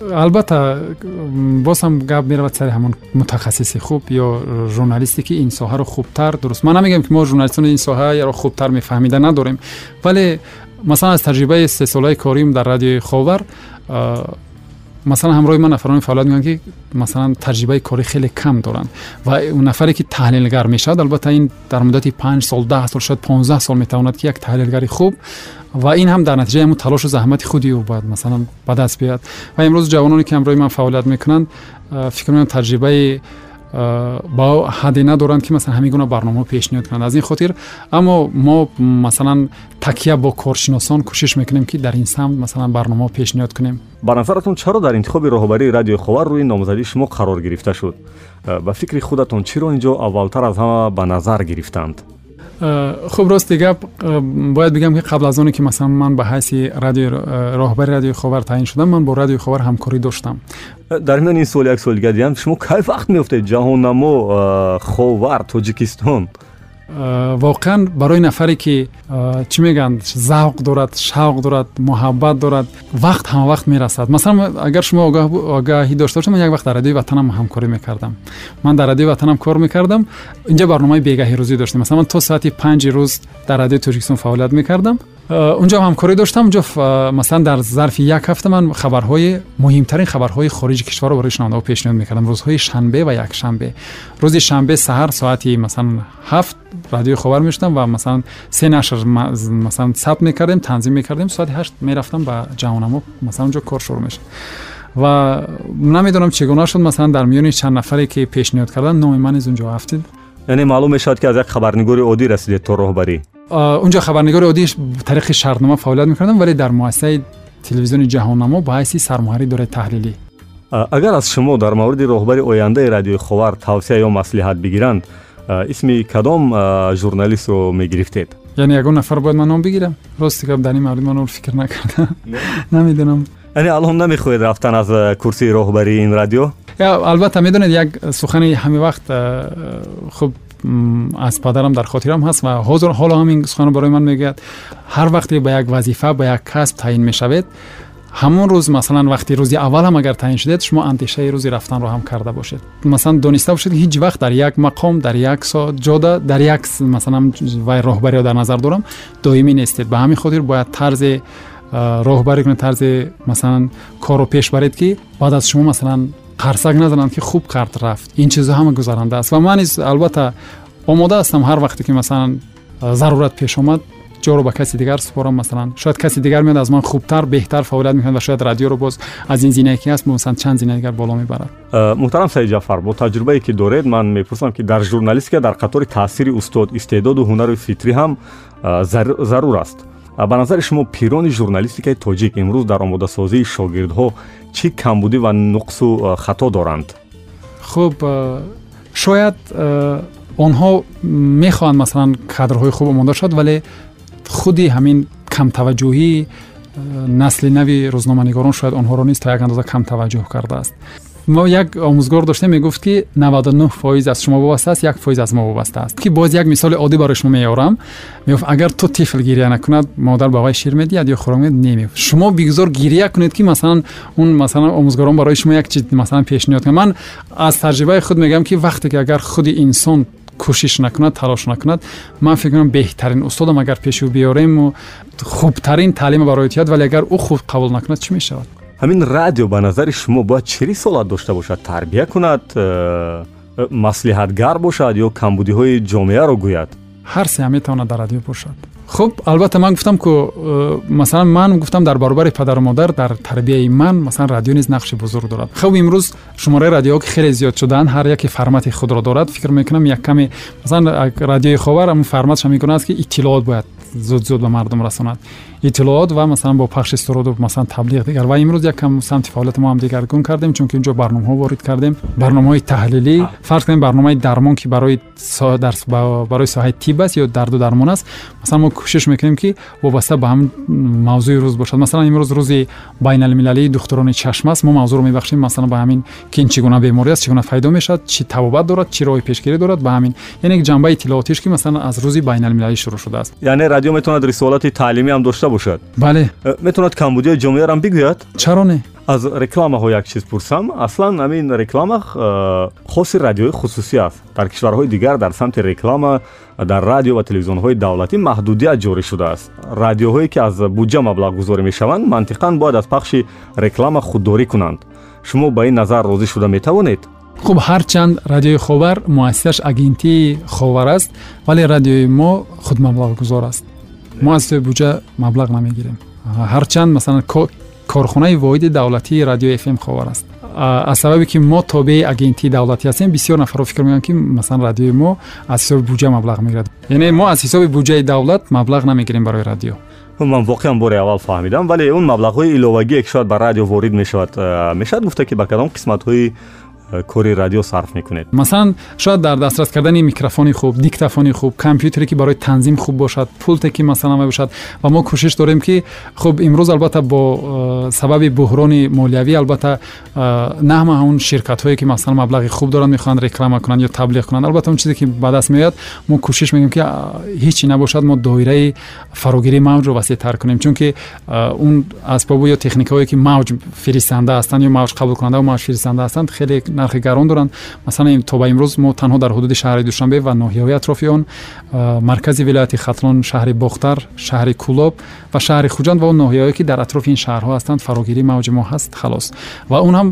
албатта боз ҳам гап меравад сари ҳамон мутахассиси хуб ё журналисте ки ин соҳаро хубтар дуруст ман намегӯям ки мо журналистони ин соҳаро хубтар мефаҳмида надорем вале масалан аз таҷрибаи сесолаи корим дар радиои ховар масалан ҳамроҳи ман нафарони фаъолият мекунанд ки масалан таҷрибаи кори хеле кам доранд. Ва нафаре ки таҳлилгар мешавад албатта ин дар муддати панҷ сол даҳ сол шояд понздаҳ сол метавонад ки як таҳлилгари хуб ва ин ҳам дар натиҷаи ҳамун талошу заҳмати худи ӯ бояд масалан ба даст биёяд ва имрӯз ҷавононе ки ҳамроҳи ман фаъолият мекунанд фикр мекунам таҷрибаи ба ҳадде надоранд ки масалан ҳамин гуна барномаҳо пешниҳод кунанд. Аз ин хотир аммо мо масалан такя бо коршиносон кӯшиш мекунем ки дар ин самт масалан барномаҳо пешниҳод кунем. Ба назаратон чаро дар интихоби роҳбарии радиои ховар рӯи номзадии шумо қарор гирифта шуд? Ба фикри худатон чиро ин ҷо аввалтар аз ҳама ба назар гирифтанд خب راست دیگه باید بگم که قبل از اون که مثلا من به حیث رادیو راهبر رادیو خبر تعیین شدم من با رادیو خبر همکاری داشتم. در این سوال یک سوال دیگه شما کی وقت میفته جهان نمو خبر تاجیکستان. Воқеан барои нафаре ки э, чӣ мегӯянд? завқ дорад шавқ дорад муҳаббат дорад вақт ҳама вақт мерасад. Масалан агар шумо огаҳӣ дошта бошед ман як вақт дар радиои ватанам ҳамкорӣ мекардам. Ман дар радиои ватанам кор мекардам. Инҷа барномаи бегаҳи рӯзӣ доштем. Масалан ман то соати панҷи рӯз дар радиои тоҷикистон фаъолият мекардам اونجا هم همکاری داشتم. اونجا مثلا در ظرف یک هفته من خبرهای مهمترین خبرهای خارج کشور رو برای شنونده ها پیشنهاد می‌کردم. روزهای شنبه و یک شنبه. روز شنبه سحر ساعتی مثلا هفت رادیو خبر می‌شدم و مثلا سه نشر مثلا ثبت می‌کردیم تنظیم می‌کردیم. ساعت هشت می‌رفتم با جهانمو مثلا اونجا کار شروع میشه و نمی‌دونم چگونه شد. مثلا در میون چند نفری که پیشنهاد کردن نام من از اونجا افتید яъне маълум мешавад ки аз як хабарнигори оддӣ расидед то роҳбарӣ унҷо хабарнигори оддӣ тариқи шартнома фаъолият мекардам вале дар муассисаи телевизиони ҷаҳоннамо ба ҳайси сармуҳарри дораи таҳлилӣ агар аз шумо дар мавриди роҳбари ояндаи радиои ховар тавсия ё маслиҳат бигиранд исми кадом журналистро мегирифтед яъне ягон нафар бояд ман ном бигирам рости гап дар ин маврид ман он фикр накардам намедонам яъне алон намехоҳед рафтан аз курсии роҳбарии ин радио البته می‌دونید یک سخن همه وقت خوب از پدرم در خاطرم هست و حاضر حالا همین سخن برای من می‌گوید. هر وقتی به یک وظیفه به یک کسب تعیین می‌شوید همون روز مثلا وقتی روزی اول هم اگر تعیین شدید شما اندیشه روزی رفتن رو هم کرده باشید. مثلا دونسته باشید هیچ وقت در یک مقام در یک سا جاده در یک مثلا وای راهبری رو در نظر دارم دائمی نیستید. به همین خاطر باید طرز راهبری کنید طرز مثلا کارو پیش برید که بعد از شما مثلا қарсак назананд ки хуб кард рафт. Ин чизо ҳама гузаранда аст. Ва ман низ албатта омода ҳастам ҳар вақте ки масалан зарурат пеш омад ҷоро ба каси дигар супорам масалан шояд каси дигар меяд аз ман хубтар беҳтар фаъолият мекунад ва шояд радиоро боз аз ин зинаи ки ҳаст масалан чанд зина дигар боло мебарад. Муҳтарам саид ҷаъфар бо таҷрубае ки доред ман мепурсам ки дар журналистика дар қатори таъсири устод истеъдоду ҳунари фитрӣ ҳам зарур аст ба назари шумо пирони журналистикаи тоҷик имрӯз дар омодасозии шогирдҳо чӣ камбудӣ ва нуқсу хато доранд? Хуб шояд онҳо мехоҳанд масалан кадрҳои хуб омода шуд вале худи ҳамин камтаваҷҷӯҳии насли нави рӯзноманигорон шояд онҳоро низ то як андоза камтаваҷҷӯҳ кардааст мо як омӯзгор доштем мегуфт ки 99 фоиз аз шумо вобаста аст як фоиз аз мо вобаста аст. Ки боз як мисоли оддӣ барои шумо меорам мегуфт агар ту тифл гирия накунад модар ба вай шир медиҳад ё хӯрок медиҳад? Немегуфт шумо бигузор гирия кунед ки масалан он масалан омӯзгорон барои шумо як чиз масалан пешниҳод кунад. Ман аз таҷрибаи худ мегӯям ки вақте ки агар худи инсон кӯшиш накунад талош накунад ман фикр кунам беҳтарин устодам агар пешӯ биёрему хубтарин таълима барои диҳад вале агар ӯ худ қабул накунад чӣ мешавад ҳамин радио ба назари шумо бояд чӣ рисолат дошта бошад? Тарбия кунад э, э, маслиҳатгар бошад ё камбудиҳои ҷомеаро гӯяд? Ҳар се ҳам метавонад дар радио бошад. Хуб албатта ман гуфтам ку э, масалан ман гуфтам дар баробари падару модар дар тарбияи ман масалан радио низ нақши бузург дорад. Хуб имрӯз шумораи радиоҳо ки хеле зиёд шудаанд ҳар яке формати худро дорад. Фикр мекунам як каме масалан радиои ховар ҳамн форматша мекунад ки иттилоот бояд зуд зуд ба мардум расонад иттилоот ва масалан бо пахши суруду масалан таблиғ дигар ва имрӯз якам самти фаъолияти мо ҳам дигаргун кардем чунки инҷо барномаҳо ворид кардем барномаҳои таҳлилӣ фарз кунем барномаи дармон ки барои барои соҳаи тиб аст ё дарду дармон аст масалан мо кӯшиш мекунем ки вобаста ба ҳам мавзӯи рӯз бошад масалан имрӯз рӯзи байналмилалии духтурони чашм аст мо мавзӯъро мебахшем масалан ба ҳамин ки ин чӣ гуна беморӣ аст чӣ гуна пайдо мешавад чӣ табобат дорад чӣ роҳи пешгирӣ дорад ба ҳамин яъне ҷанбаи иттилоотиш ки масалан аз рӯзи байналмилалӣ шурӯъ шудааст яъне радио метавонад рисолати таълимӣ ҳам дошта бошад бале. Э, метавонад камбудиҳои ҷомеарам бигӯяд? Чаро не аз рекламаҳо як чиз пурсам аслан ҳамин реклама э, хоси радиои хусусӣ аст. Дар кишварҳои дигар дар самти реклама дар радио ва телевизионҳои давлатӣ маҳдудият ҷорӣ шудааст. Радиоҳое ки аз буҷа маблағ гузорӣ мешаванд мантиқан бояд аз пахши реклама худдорӣ кунанд. Шумо ба ин назар розӣ шуда метавонед? Хуб ҳарчанд радиои ховар муассисаш агентии ховар аст вале радиои мо худмаблағгузор аст мо аз сои буҷа маблағ намегирем. Ҳарчанд масалан корхонаи воҳиди давлатии радиои фм ховар аст. Аз сабабе ки мо тобеи агентии давлатӣ ҳастем бисёр нафарро фикр мекунанд ки масалан радиои мо аз ҳисоби буҷа маблағ мегирад. Яъне мо аз ҳисоби буҷаи давлат маблағ намегирем барои радио. Ман воқеан бори аввал фаҳмидам вале он маблағҳои иловагие ки шояд ба радио ворид мешавад. Мешавад гуфта ки ба кадом қисматҳои кори радио сарф мекунед. Масалан шояд дар дастрас кардани микрофони хуб диктофони хуб компютере ки барои танзим хуб бошад пулте ки масалан мебошад. Ва мо кӯшиш дорем ки хуб имрӯз албатта бо э, сабаби буҳрони молиявӣ албатта э, на ҳама он ширкатҳое ки масалан маблағи хуб доранд мехоҳанд реклама кунанд ё таблиғ кунанд. Албатта он чизе ки ба даст меояд мо кӯшиш мекунем ки ҳеҷ чи набошад мо доираи фарогирии мавҷро васеътар кунем. Чунки он асбобу ё техникаҳое ки мавҷ фиристанда ҳастанд ё мавҷ қабулкунанда мавҷ фиристанда ҳастанд хеле нархи гарон доранд. Масалан то ба имрӯз мо танҳо дар ҳудуди шаҳри душанбе ва ноҳияҳои атрофи он маркази вилояти хатлон шаҳри бохтар шаҳри кулоб ва шаҳри хуҷанд ва он ноҳияҳое ки дар атрофи ин шаҳрҳо ҳастанд фарогирии мавҷи мо ҳаст халос. Ва он ҳам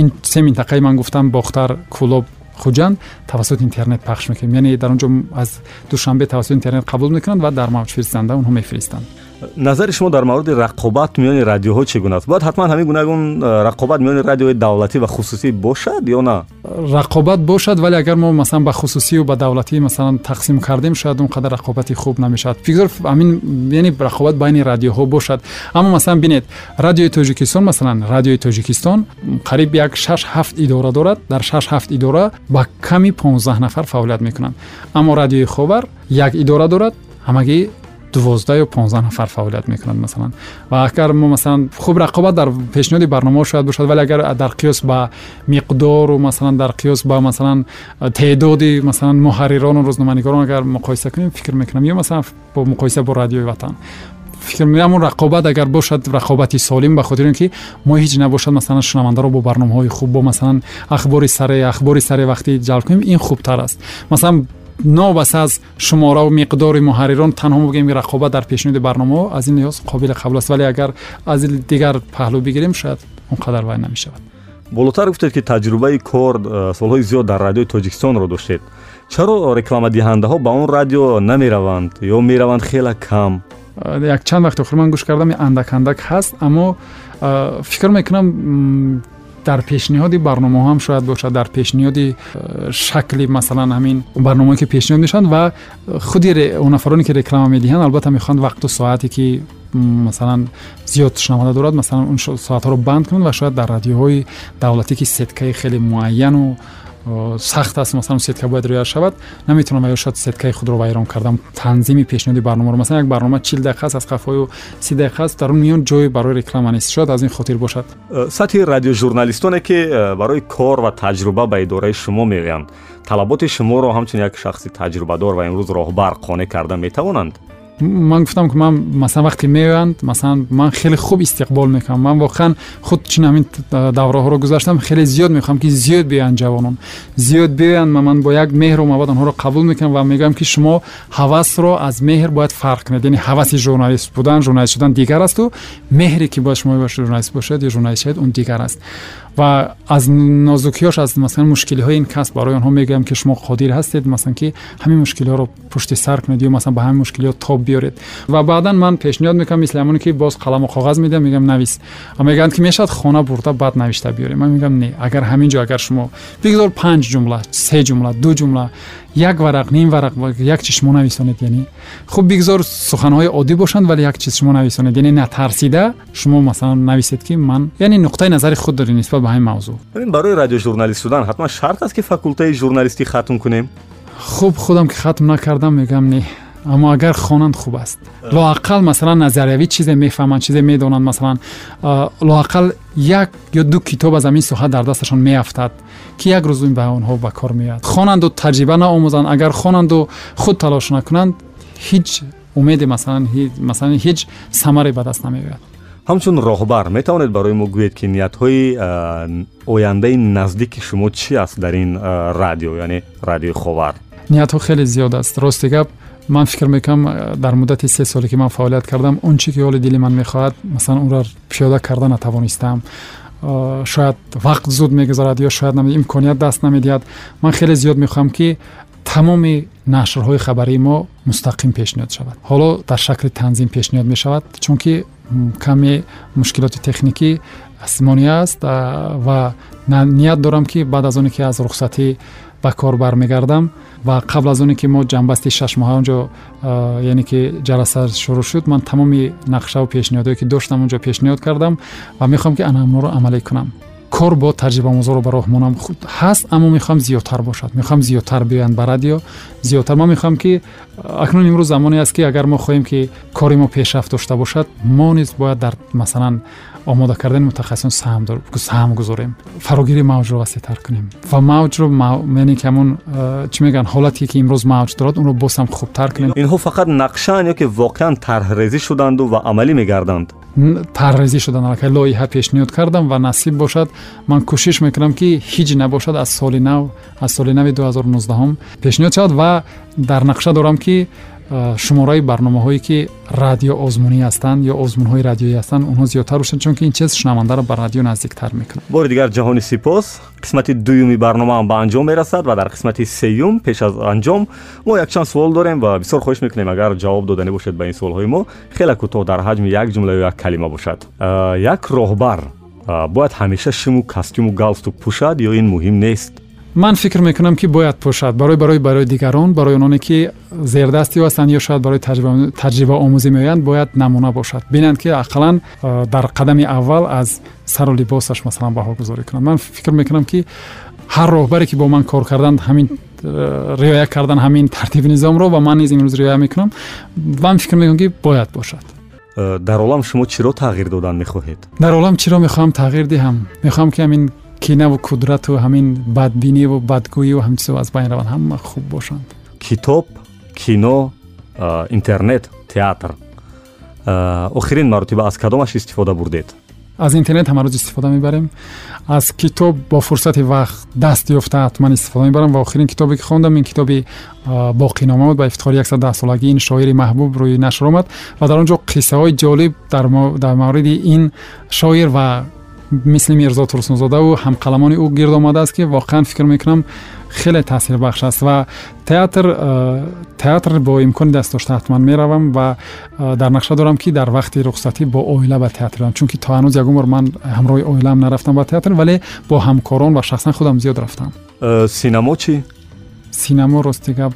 ин се минтақаи ман гуфтам бохтар кулоб хуҷанд тавассути интернет пахш мекунем. Яъне дар он ҷо аз душанбе тавассути интернет қабул мекунанд ва дар мавҷ фиристанда онҳо мефиристанд назари шумо дар мавриди рақобат миёни радиоҳо чӣ гуна аст? Бояд ҳатман ҳамин гунагун э, рақобат миёни радиои давлатӣ ва хусусӣ бошад ё на? Рақобат бошад вале агар мо масалан ба хусусию ба давлатӣ масалан тақсим кардем шояд он қадар рақобати хуб намешавад. Фикр амин яъне рақобат байни радиоҳо бошад. Аммо масалан бинед радиои тоҷикистон масалан радиои тоҷикистон қариб як шаш ҳафт идора дорад. Дар шаш ҳафт идора ба ками понздаҳ нафар фаъолият мекунанд. Аммо радиои ховар як идора дорад ҳамагӣ 12 یا 15 نفر فعالیت می‌کنند مثلا. و اگر ما مثلا خوب رقابت در پیشنهاد برنامه شاید باشد ولی اگر در قیاس با مقدار و مثلا در قیاس با مثلا تعداد مثلا محرران و روزنامه‌نگاران اگر مقایسه کنیم فکر می‌کنم یا مثلا با مقایسه با رادیو وطن. فکر می‌کنم رقابت اگر باشد رقابتی سالم به خاطر اینکه ما هیچ نباشد مثلا شنونده رو با برنامه‌های خوب با مثلا اخبار سری اخبار سری وقتی جلب کنیم این خوبتر است. مثلا аз шумораву миқдори муҳаррирон танҳо мо бигем рақобат дар пешниҳоди барномаҳо аз ин лиҳоз қобили қабул аст вале агар аз дигар паҳлӯ бигирем шояд он қадар вай намешавад болотар гуфтед ки таҷрубаи кор э, солҳои зиёд дар радиои тоҷикистонро доштед чаро рекламадиҳандаҳо ба он радио намераванд ё мераванд хела кам э, якчанд вақт охир ман гӯш кардам андак андак ҳаст аммо э, фикр мекунам дар пешниҳоди барномаҳо ҳам шояд бошад. Дар пешниҳоди э, шакли масалан ҳамин барномаҳое ки пешниҳод мешаванд ва худи нафароне ки реклама медиҳанд албатта мехоҳанд вақту соате ки масалан зиёд шунаванда дорад масалан он соатҳоро банд кунанд ва шояд дар радиоҳои давлатӣ ки сеткаи хеле муайяну сахт аст масалан сетка бояд риоя шавад наметавонам ё шояд сеткаи худро вайрон кардам. Танзими пешниҳоди барномаро масалан як барнома чил дақиқа аст аз қафою си дақиқа аст дар он миён ҷои барои реклама нест шояд аз ин хотир бошад. Э, сатҳи радиожурналистоне ки э, барои кор ва таҷруба ба идораи шумо меоянд талаботи шуморо ҳамчун як шахси таҷрубадор ва имрӯз роҳбар қонеъ карда метавонанд ман гуфтам ки ман масалан вақте меоянд масалан ман хеле хуб истиқбол мекунам ман воқеан худ чин ҳамин давраҳоро гузаштам хеле зиёд мехоҳам ки зиёд биёянд ҷавонон. Зиёд биёянд ман бо як меҳру мабад онҳоро қабул мекунам ва мегӯям ки шумо ҳавасро аз меҳр бояд фарқ кунед. Яъне ҳаваси журналист будан журналист шудан дигар асту меҳре ки бояд шумо журналист бошед ё журналист шавед он дигар аст ва аз нозукиёш аз масалан мушкилиҳои ин касб барои онҳо мегӯям ки шумо қодир ҳастед масалан ки ҳамин мушкилиҳоро пушти сар кунед ё масалан ба ҳамин мушкилиҳо тоб биёред. ва баъдан ман пешниҳод мекунам мисли ҳамоне ки боз қаламу коғаз медиҳам мегӯям навис. мегӯянд ки мешавад хона бурда баъд навишта биёрем. ман мегӯям не агар ҳамин ҷо агар шумо бигзор панҷ ҷумла се ҷумла ду ҷумла як варақ ним варақ як чиз шумо нависонед яъне хуб бигзор суханҳои оддӣ бошанд вале як чиз шумо нависонед яъне натарсида шумо масалан нависед ки ман яъне нуқтаи назари худ доред нисбат ба ҳамин мавзӯъ. Барои радиожурналист шудан ҳатман шарт аст ки факултаи журналистӣ хатм кунем? Хуб худам ки хатм накардам мегӯям не аммо агар хонанд хуб аст. Лоақал масалан назариявӣ чизе мефаҳманд чизе медонанд. Масалан лоақал як ё ду китоб аз ҳамин соҳа дар дасташон меафтад ки як рӯз ба онҳо ба кор меояд. Хонанду таҷриба наомӯзанд. Агар хонанду худ талош накунанд ҳеҷ умеде масалан масалан ҳеҷ самаре ба даст намеояд. Ҳамчун роҳбар метавонед барои мо гӯед ки ниятҳои ояндаи наздики шумо чӣ аст дар ин радио яъне радиои ховар? Ниятҳо хеле зиёд аст. Рости гап ман фикр мекунам дар муддати се соле ки ман фаъолият кардам он чи ки ҳоли дили ман мехоҳад масалан онро пиёда карда натавонистам. Шояд вақт зуд мегузарад ё шояд имконият даст намедиҳад. Ман хеле зиёд мехоҳам ки тамоми нашрҳои хабарии мо мустақим пешниҳод шавад. Ҳоло дар шакли танзим пешниҳод мешавад чунки каме мушкилоти техникӣ монеа аст ва ният дорам ки баъд аз оне ки аз рухсатӣ ба кор бармегардам. Ва қабл аз оне ки мо ҷанбасти шашмоҳа онҷо яъне ки ҷаласа шурӯъ шуд ман тамоми нақшаву пешниҳодҳое ки доштам онҷо пешниҳод кардам ва мехоҳам ки анаморо амалӣ кунам کار با تجربه آموزا رو برای هم خود هست اما می‌خوام زیادتر باشد. می‌خوام زیادتر بیان بر رادیو. زیادتر ما می‌خوام که اکنون امروز زمانی است که اگر ما خواهیم که کاری ما پیشرفت داشته باشد ما نیز باید در مثلا آماده کردن متخصصان سهم دار... سهم گذاریم. فراگیری موج رو وسیع‌تر کنیم. و موج رو مو... یعنی که همون چی میگن حالتی که امروز موج دارد اون رو بس خوب تر کنیم. اینها فقط نقشه یا که واقعا طرح ریزی شدند و عملی میگردند. Тарҳрезӣ шудан аллакай лоиҳа пешниҳод кардам ва насиб бошад. Ман кӯшиш мекунам ки ҳиҷ набошад аз соли нав аз соли нави 2019 пешниҳод шавад ва дар нақша дорам ки шумораи барномаҳое ки радио озмунӣ ҳастанд ё озмунҳои радиоӣ ҳастанд онҳо зиёдтар бошанд чунки ин чиз шунавандаро ба радио наздиктар мекунад бори дигар ҷаҳони сипос қисмати дуюми барномаам ба анҷом мерасад ва дар қисмати сеюм пеш аз анҷом мо якчанд суол дорем ва бисёр хоҳиш мекунем. Агар ҷавоб доданӣ бошед ба ин суолҳои мо хеле кӯтоҳ дар ҳаҷми як ҷумла ё як калима бошад. Як роҳбар бояд ҳамеша шиму костюму галстук пӯшад ё ин муҳим нест ман фикр мекунам ки бояд бошад барои барои барои дигарон барои ононе ки зердасти ҳастанд ё шояд барои таҷриба омӯзӣ меоянд бояд намуна бошад. Бинанд ки ақаллан дар қадами аввал аз сару либосаш масалан баҳогузорӣ кунад ман фикр мекунам ки ҳар роҳбаре ки бо ман кор карданд ҳамин риоя кардан ҳамин тартиби низомро ва ман низ имрӯз риоя мекунам ман фикр мекунам ки бояд бошад. Дар олам шумо чиро тағйир додан мехоҳед? Дар олам чиро мехоҳам тағйир диҳам. Мехоҳам ки ҳамин кинаву кудрату ҳамин бадбиниву бадгӯиву ҳамин чизо аз байн раванд ҳама хуб бошанд. Китоб кино интернет театр. Охирин маротиба аз кадомаш истифода бурдед? Аз интернет ҳама рӯз истифода мебарем. Аз китоб бо фурсати вақт даст ёфта ҳатман истифода мебарам ва охирин китобе ки хондам ин китоби боқинома буд ба ифтихори яксад даҳсолагӣ ин шоири маҳбуб рӯи нашр омад ва дар он ҷо қиссаҳои ҷолиб дар мавриди ин шоир ва مثل میرزا ترسونزاده و همقلمان او گرد آمده است که واقعا فکر می‌کنم خیلی تاثیر بخش است و تئاتر تئاتر با امکان دست داشته حتما می‌روم و در نقشه دارم که در وقتی رخصتی با اویله به تئاتر برم چون که تا هنوز یک عمر من همراه اویله هم نرفتم به تئاتر ولی با همکاران و شخصا خودم زیاد رفتم. سینما چی؟ سینما راست دیگه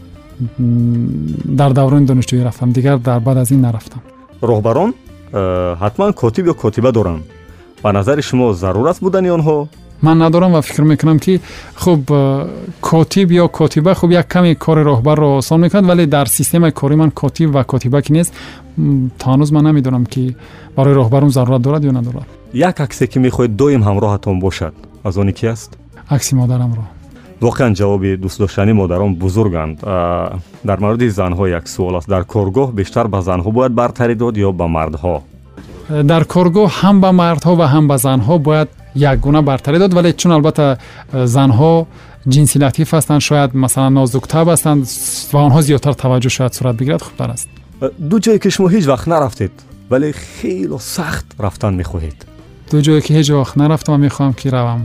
در دوران دانشجویی رفتم دیگر در بعد از این نرفتم. رهبران حتما کاتب یا کاتبه دارن ба назари шумо зарур аст будани онҳо ман надорам ва фикр мекунам ки хуб э, котиб ё котиба хуб як каме кори роҳбарро осон мекунад вале дар системаи кори ман котиб ва котиба ки нест то ҳанӯз ман намедонам ки барои роҳбарон зарурат дорад ё надорад як аксе ки мехоҳед доим ҳамроҳатон бошад аз оне ки аст акси модарамро воқеан ҷавоби дӯстдоштани модарон бузурганд дар мавриди занҳо як суол аст дар коргоҳ бештар ба занҳо бояд бартарӣ дод ё ба мардҳо дар коргоҳ ҳам ба мардҳо ва ҳам ба занҳо бояд якгуна бартарӣ дод вале чун албатта э, занҳо ҷинси латиф ҳастанд шояд масалан нозуктаб ҳастанд ва онҳо зиёдтар таваҷҷӯҳ шояд сурат бигирад хубтар аст э, ду ҷое ки шумо ҳеҷ вақт нарафтед вале хело сахт рафтан мехоҳед ду ҷое ки ҳеҷ вақт нарафтам ва мехоҳам ки равам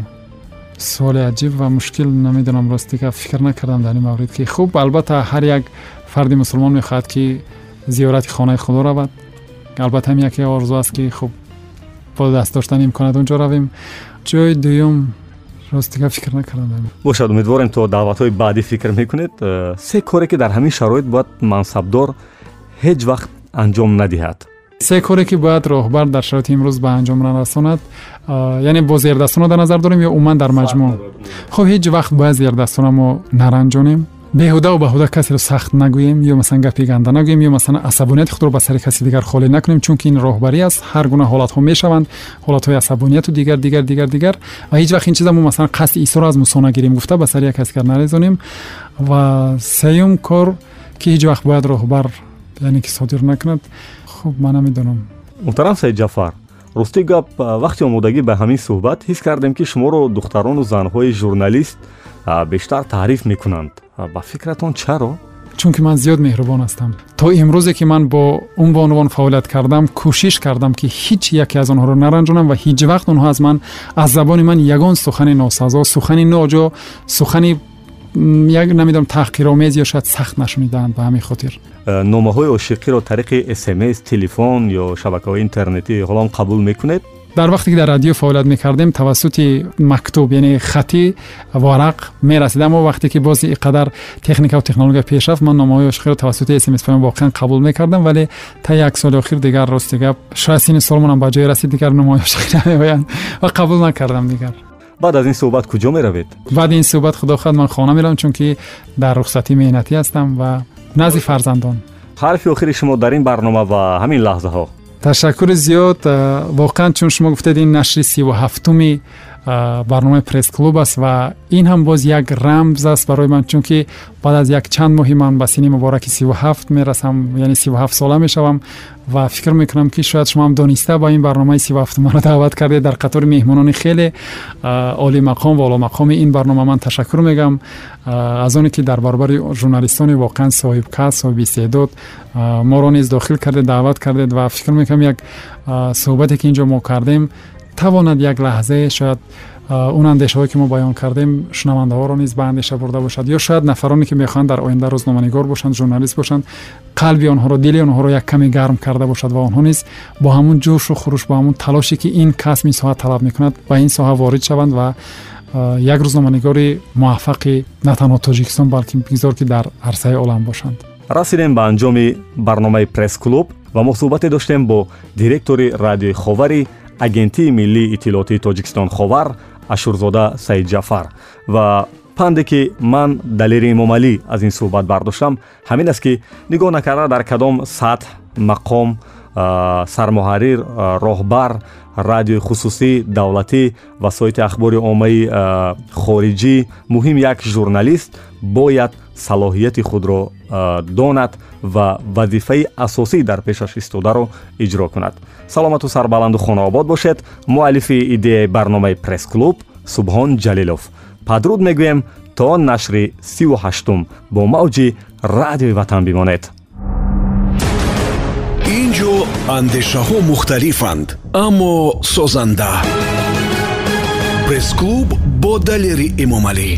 суоли аҷиб ва мушкил намедонам ростика фикр накардам дар ин маврид ки хуб албатта ҳар як фарди мусулмон мехоҳад ки зиёрати хонаи худо равад البته هم یکی آرزو است که خب با دست داشتن امکانات اونجا رویم. جای دویم راستیگا فکر نکردم. باشد امیدواریم تو دعوت های بعدی فکر می‌کنید. سه کاری که در همین شرایط باید منصبدار هیچ وقت انجام ندهد. سه کاری که باید راهبر در شرایط امروز به انجام نرساند یعنی با زیر دستان در نظر داریم یا عموما در مجموع؟ خب هیچ وقت باید زیر دستان ما نرنجانیم. Беҳудаву баҳуда касеро сахт нагӯем ё масалан гапи ганда нагӯем ё масалан асабонияти худро ба сари каси дигар холӣ накунем чунки ин роҳбарӣ аст ҳар гуна ҳолатҳо мешаванд ҳолатҳои асабонияту дигар дигар дигар дигар ва ҳеҷ вақт ин чиза мо масалан қасди исоро аз мусона гирем гуфта ба сари як каси дигар нарезонем ва сеюм кор ки ҳеҷ вақт бояд роҳбар яъне ки содир накунад хуб ман намедонам муҳтарам саид ҷафар рости гап вақти омодагӣ ба ҳамин суҳбат ҳис кардем ки шуморо духтарону занҳои журналист бештар таъриф мекунанд ба фикратон чаро чунки ман зиёд меҳрубон ҳастам то имрӯзе ки ман бо унвон унвон фаъолият кардам кӯшиш кардам ки ҳеҷ яке аз онҳоро наранҷонам ва ҳеҷ вақт онҳо аз ман аз забони ман ягон сухани носазо сухани ноҷо сухани як намедонам таҳқиромез ё шояд сахт нашон медиҳанд ба ҳамин хотир э, номаҳои ошиқиро тариқи смс телефон ё шабакаҳои интернетӣ ҳолом қабул мекунед در وقتی که در رادیو فعالیت می‌کردیم توسط مکتوب یعنی خطی ورق می‌رسیدم و وقتی که باز اینقدر تکنیک و تکنولوژی پیشرفت من نامه های رو توسط اس ام اس واقعا قبول می‌کردم. ولی تا یک سال اخیر دیگر راست دیگر شاید سین سالمون هم جای رسید دیگر نامه های و قبول نکردم دیگر. بعد از این صحبت کجا می روید؟ بعد این صحبت خدا خود من خانه میرم چون که در رخصتی مهنتی هستم و نزد فرزندان. حرف آخر شما در این برنامه و همین لحظه ها ташаккури зиёд воқеан чун шумо гуфтед ин нашри сиву ҳафтуми барномаи пресс-клуб аст ва ин ҳам боз як рамз аст барои ман чунки баъд аз як чанд моҳи ман ба синни мубораки сиву ҳафт мерасам яъне сиву ҳафт сола мешавам ва фикр мекунам ки шояд шумоам дониста ба ин барномаи сиву ҳафту маро даъват кардед дар қатори меҳмонони хеле олимақом ва оломақоми ин барнома ман ташаккур мегӯям аз оне ки дар баробари журналистони воқеан соҳибкас соҳиби истеъдод моро низ дохил кардед даъват кардед ва фикр мекунам як суҳбате ки инҷо мо кардем تواند یک لحظه شاید اون اندیشه هایی که ما بیان کردیم شنونده ها را نیز به اندیشه برده باشد. یا شاید نفرانی که می‌خوان در آینده روزنامه‌نگار باشند ژورنالیست باشند قلبی آنها را دل آنها را یک کمی گرم کرده باشد و آنها نیز با همون جوش و خروش با همون تلاشی که این کسب این ساحه طلب می‌کند و این ساحه وارد شوند و یک روزنامه‌نگاری موفقی نه تنها تاجیکستان بلکه بگذار که در عرصه عالم باشند. رسیدیم به انجام برنامه پرس کلوب و مصاحبت داشتیم با دیرکتور رادیو خاوری агентии миллии иттилоотии тоҷикистон ховар ашурзода саидҷафар ва панде ки ман далери эмомалӣ аз ин суҳбат бардоштам ҳамин аст ки нигоҳ накарда дар кадом сатҳ мақом сармуҳаррир роҳбар радиои хусусӣ давлатӣ ва соити ахбори оммаи хориҷӣ муҳим як журналист бояд салоҳияти худро донад ва вазифаи асосӣ дар пешаш истодаро иҷро кунад саломату сарбаланду хонаобод бошед. Муаллифи идеяи барномаи пресс-клуб субҳон ҷалилов. Падруд мегӯем то нашри сиву ҳаштум бо мавҷи радиои ватан бимонед. Ин ҷо андешаҳо мухталифанд аммо созанда. Пресс-клуб бо далери эмомалӣ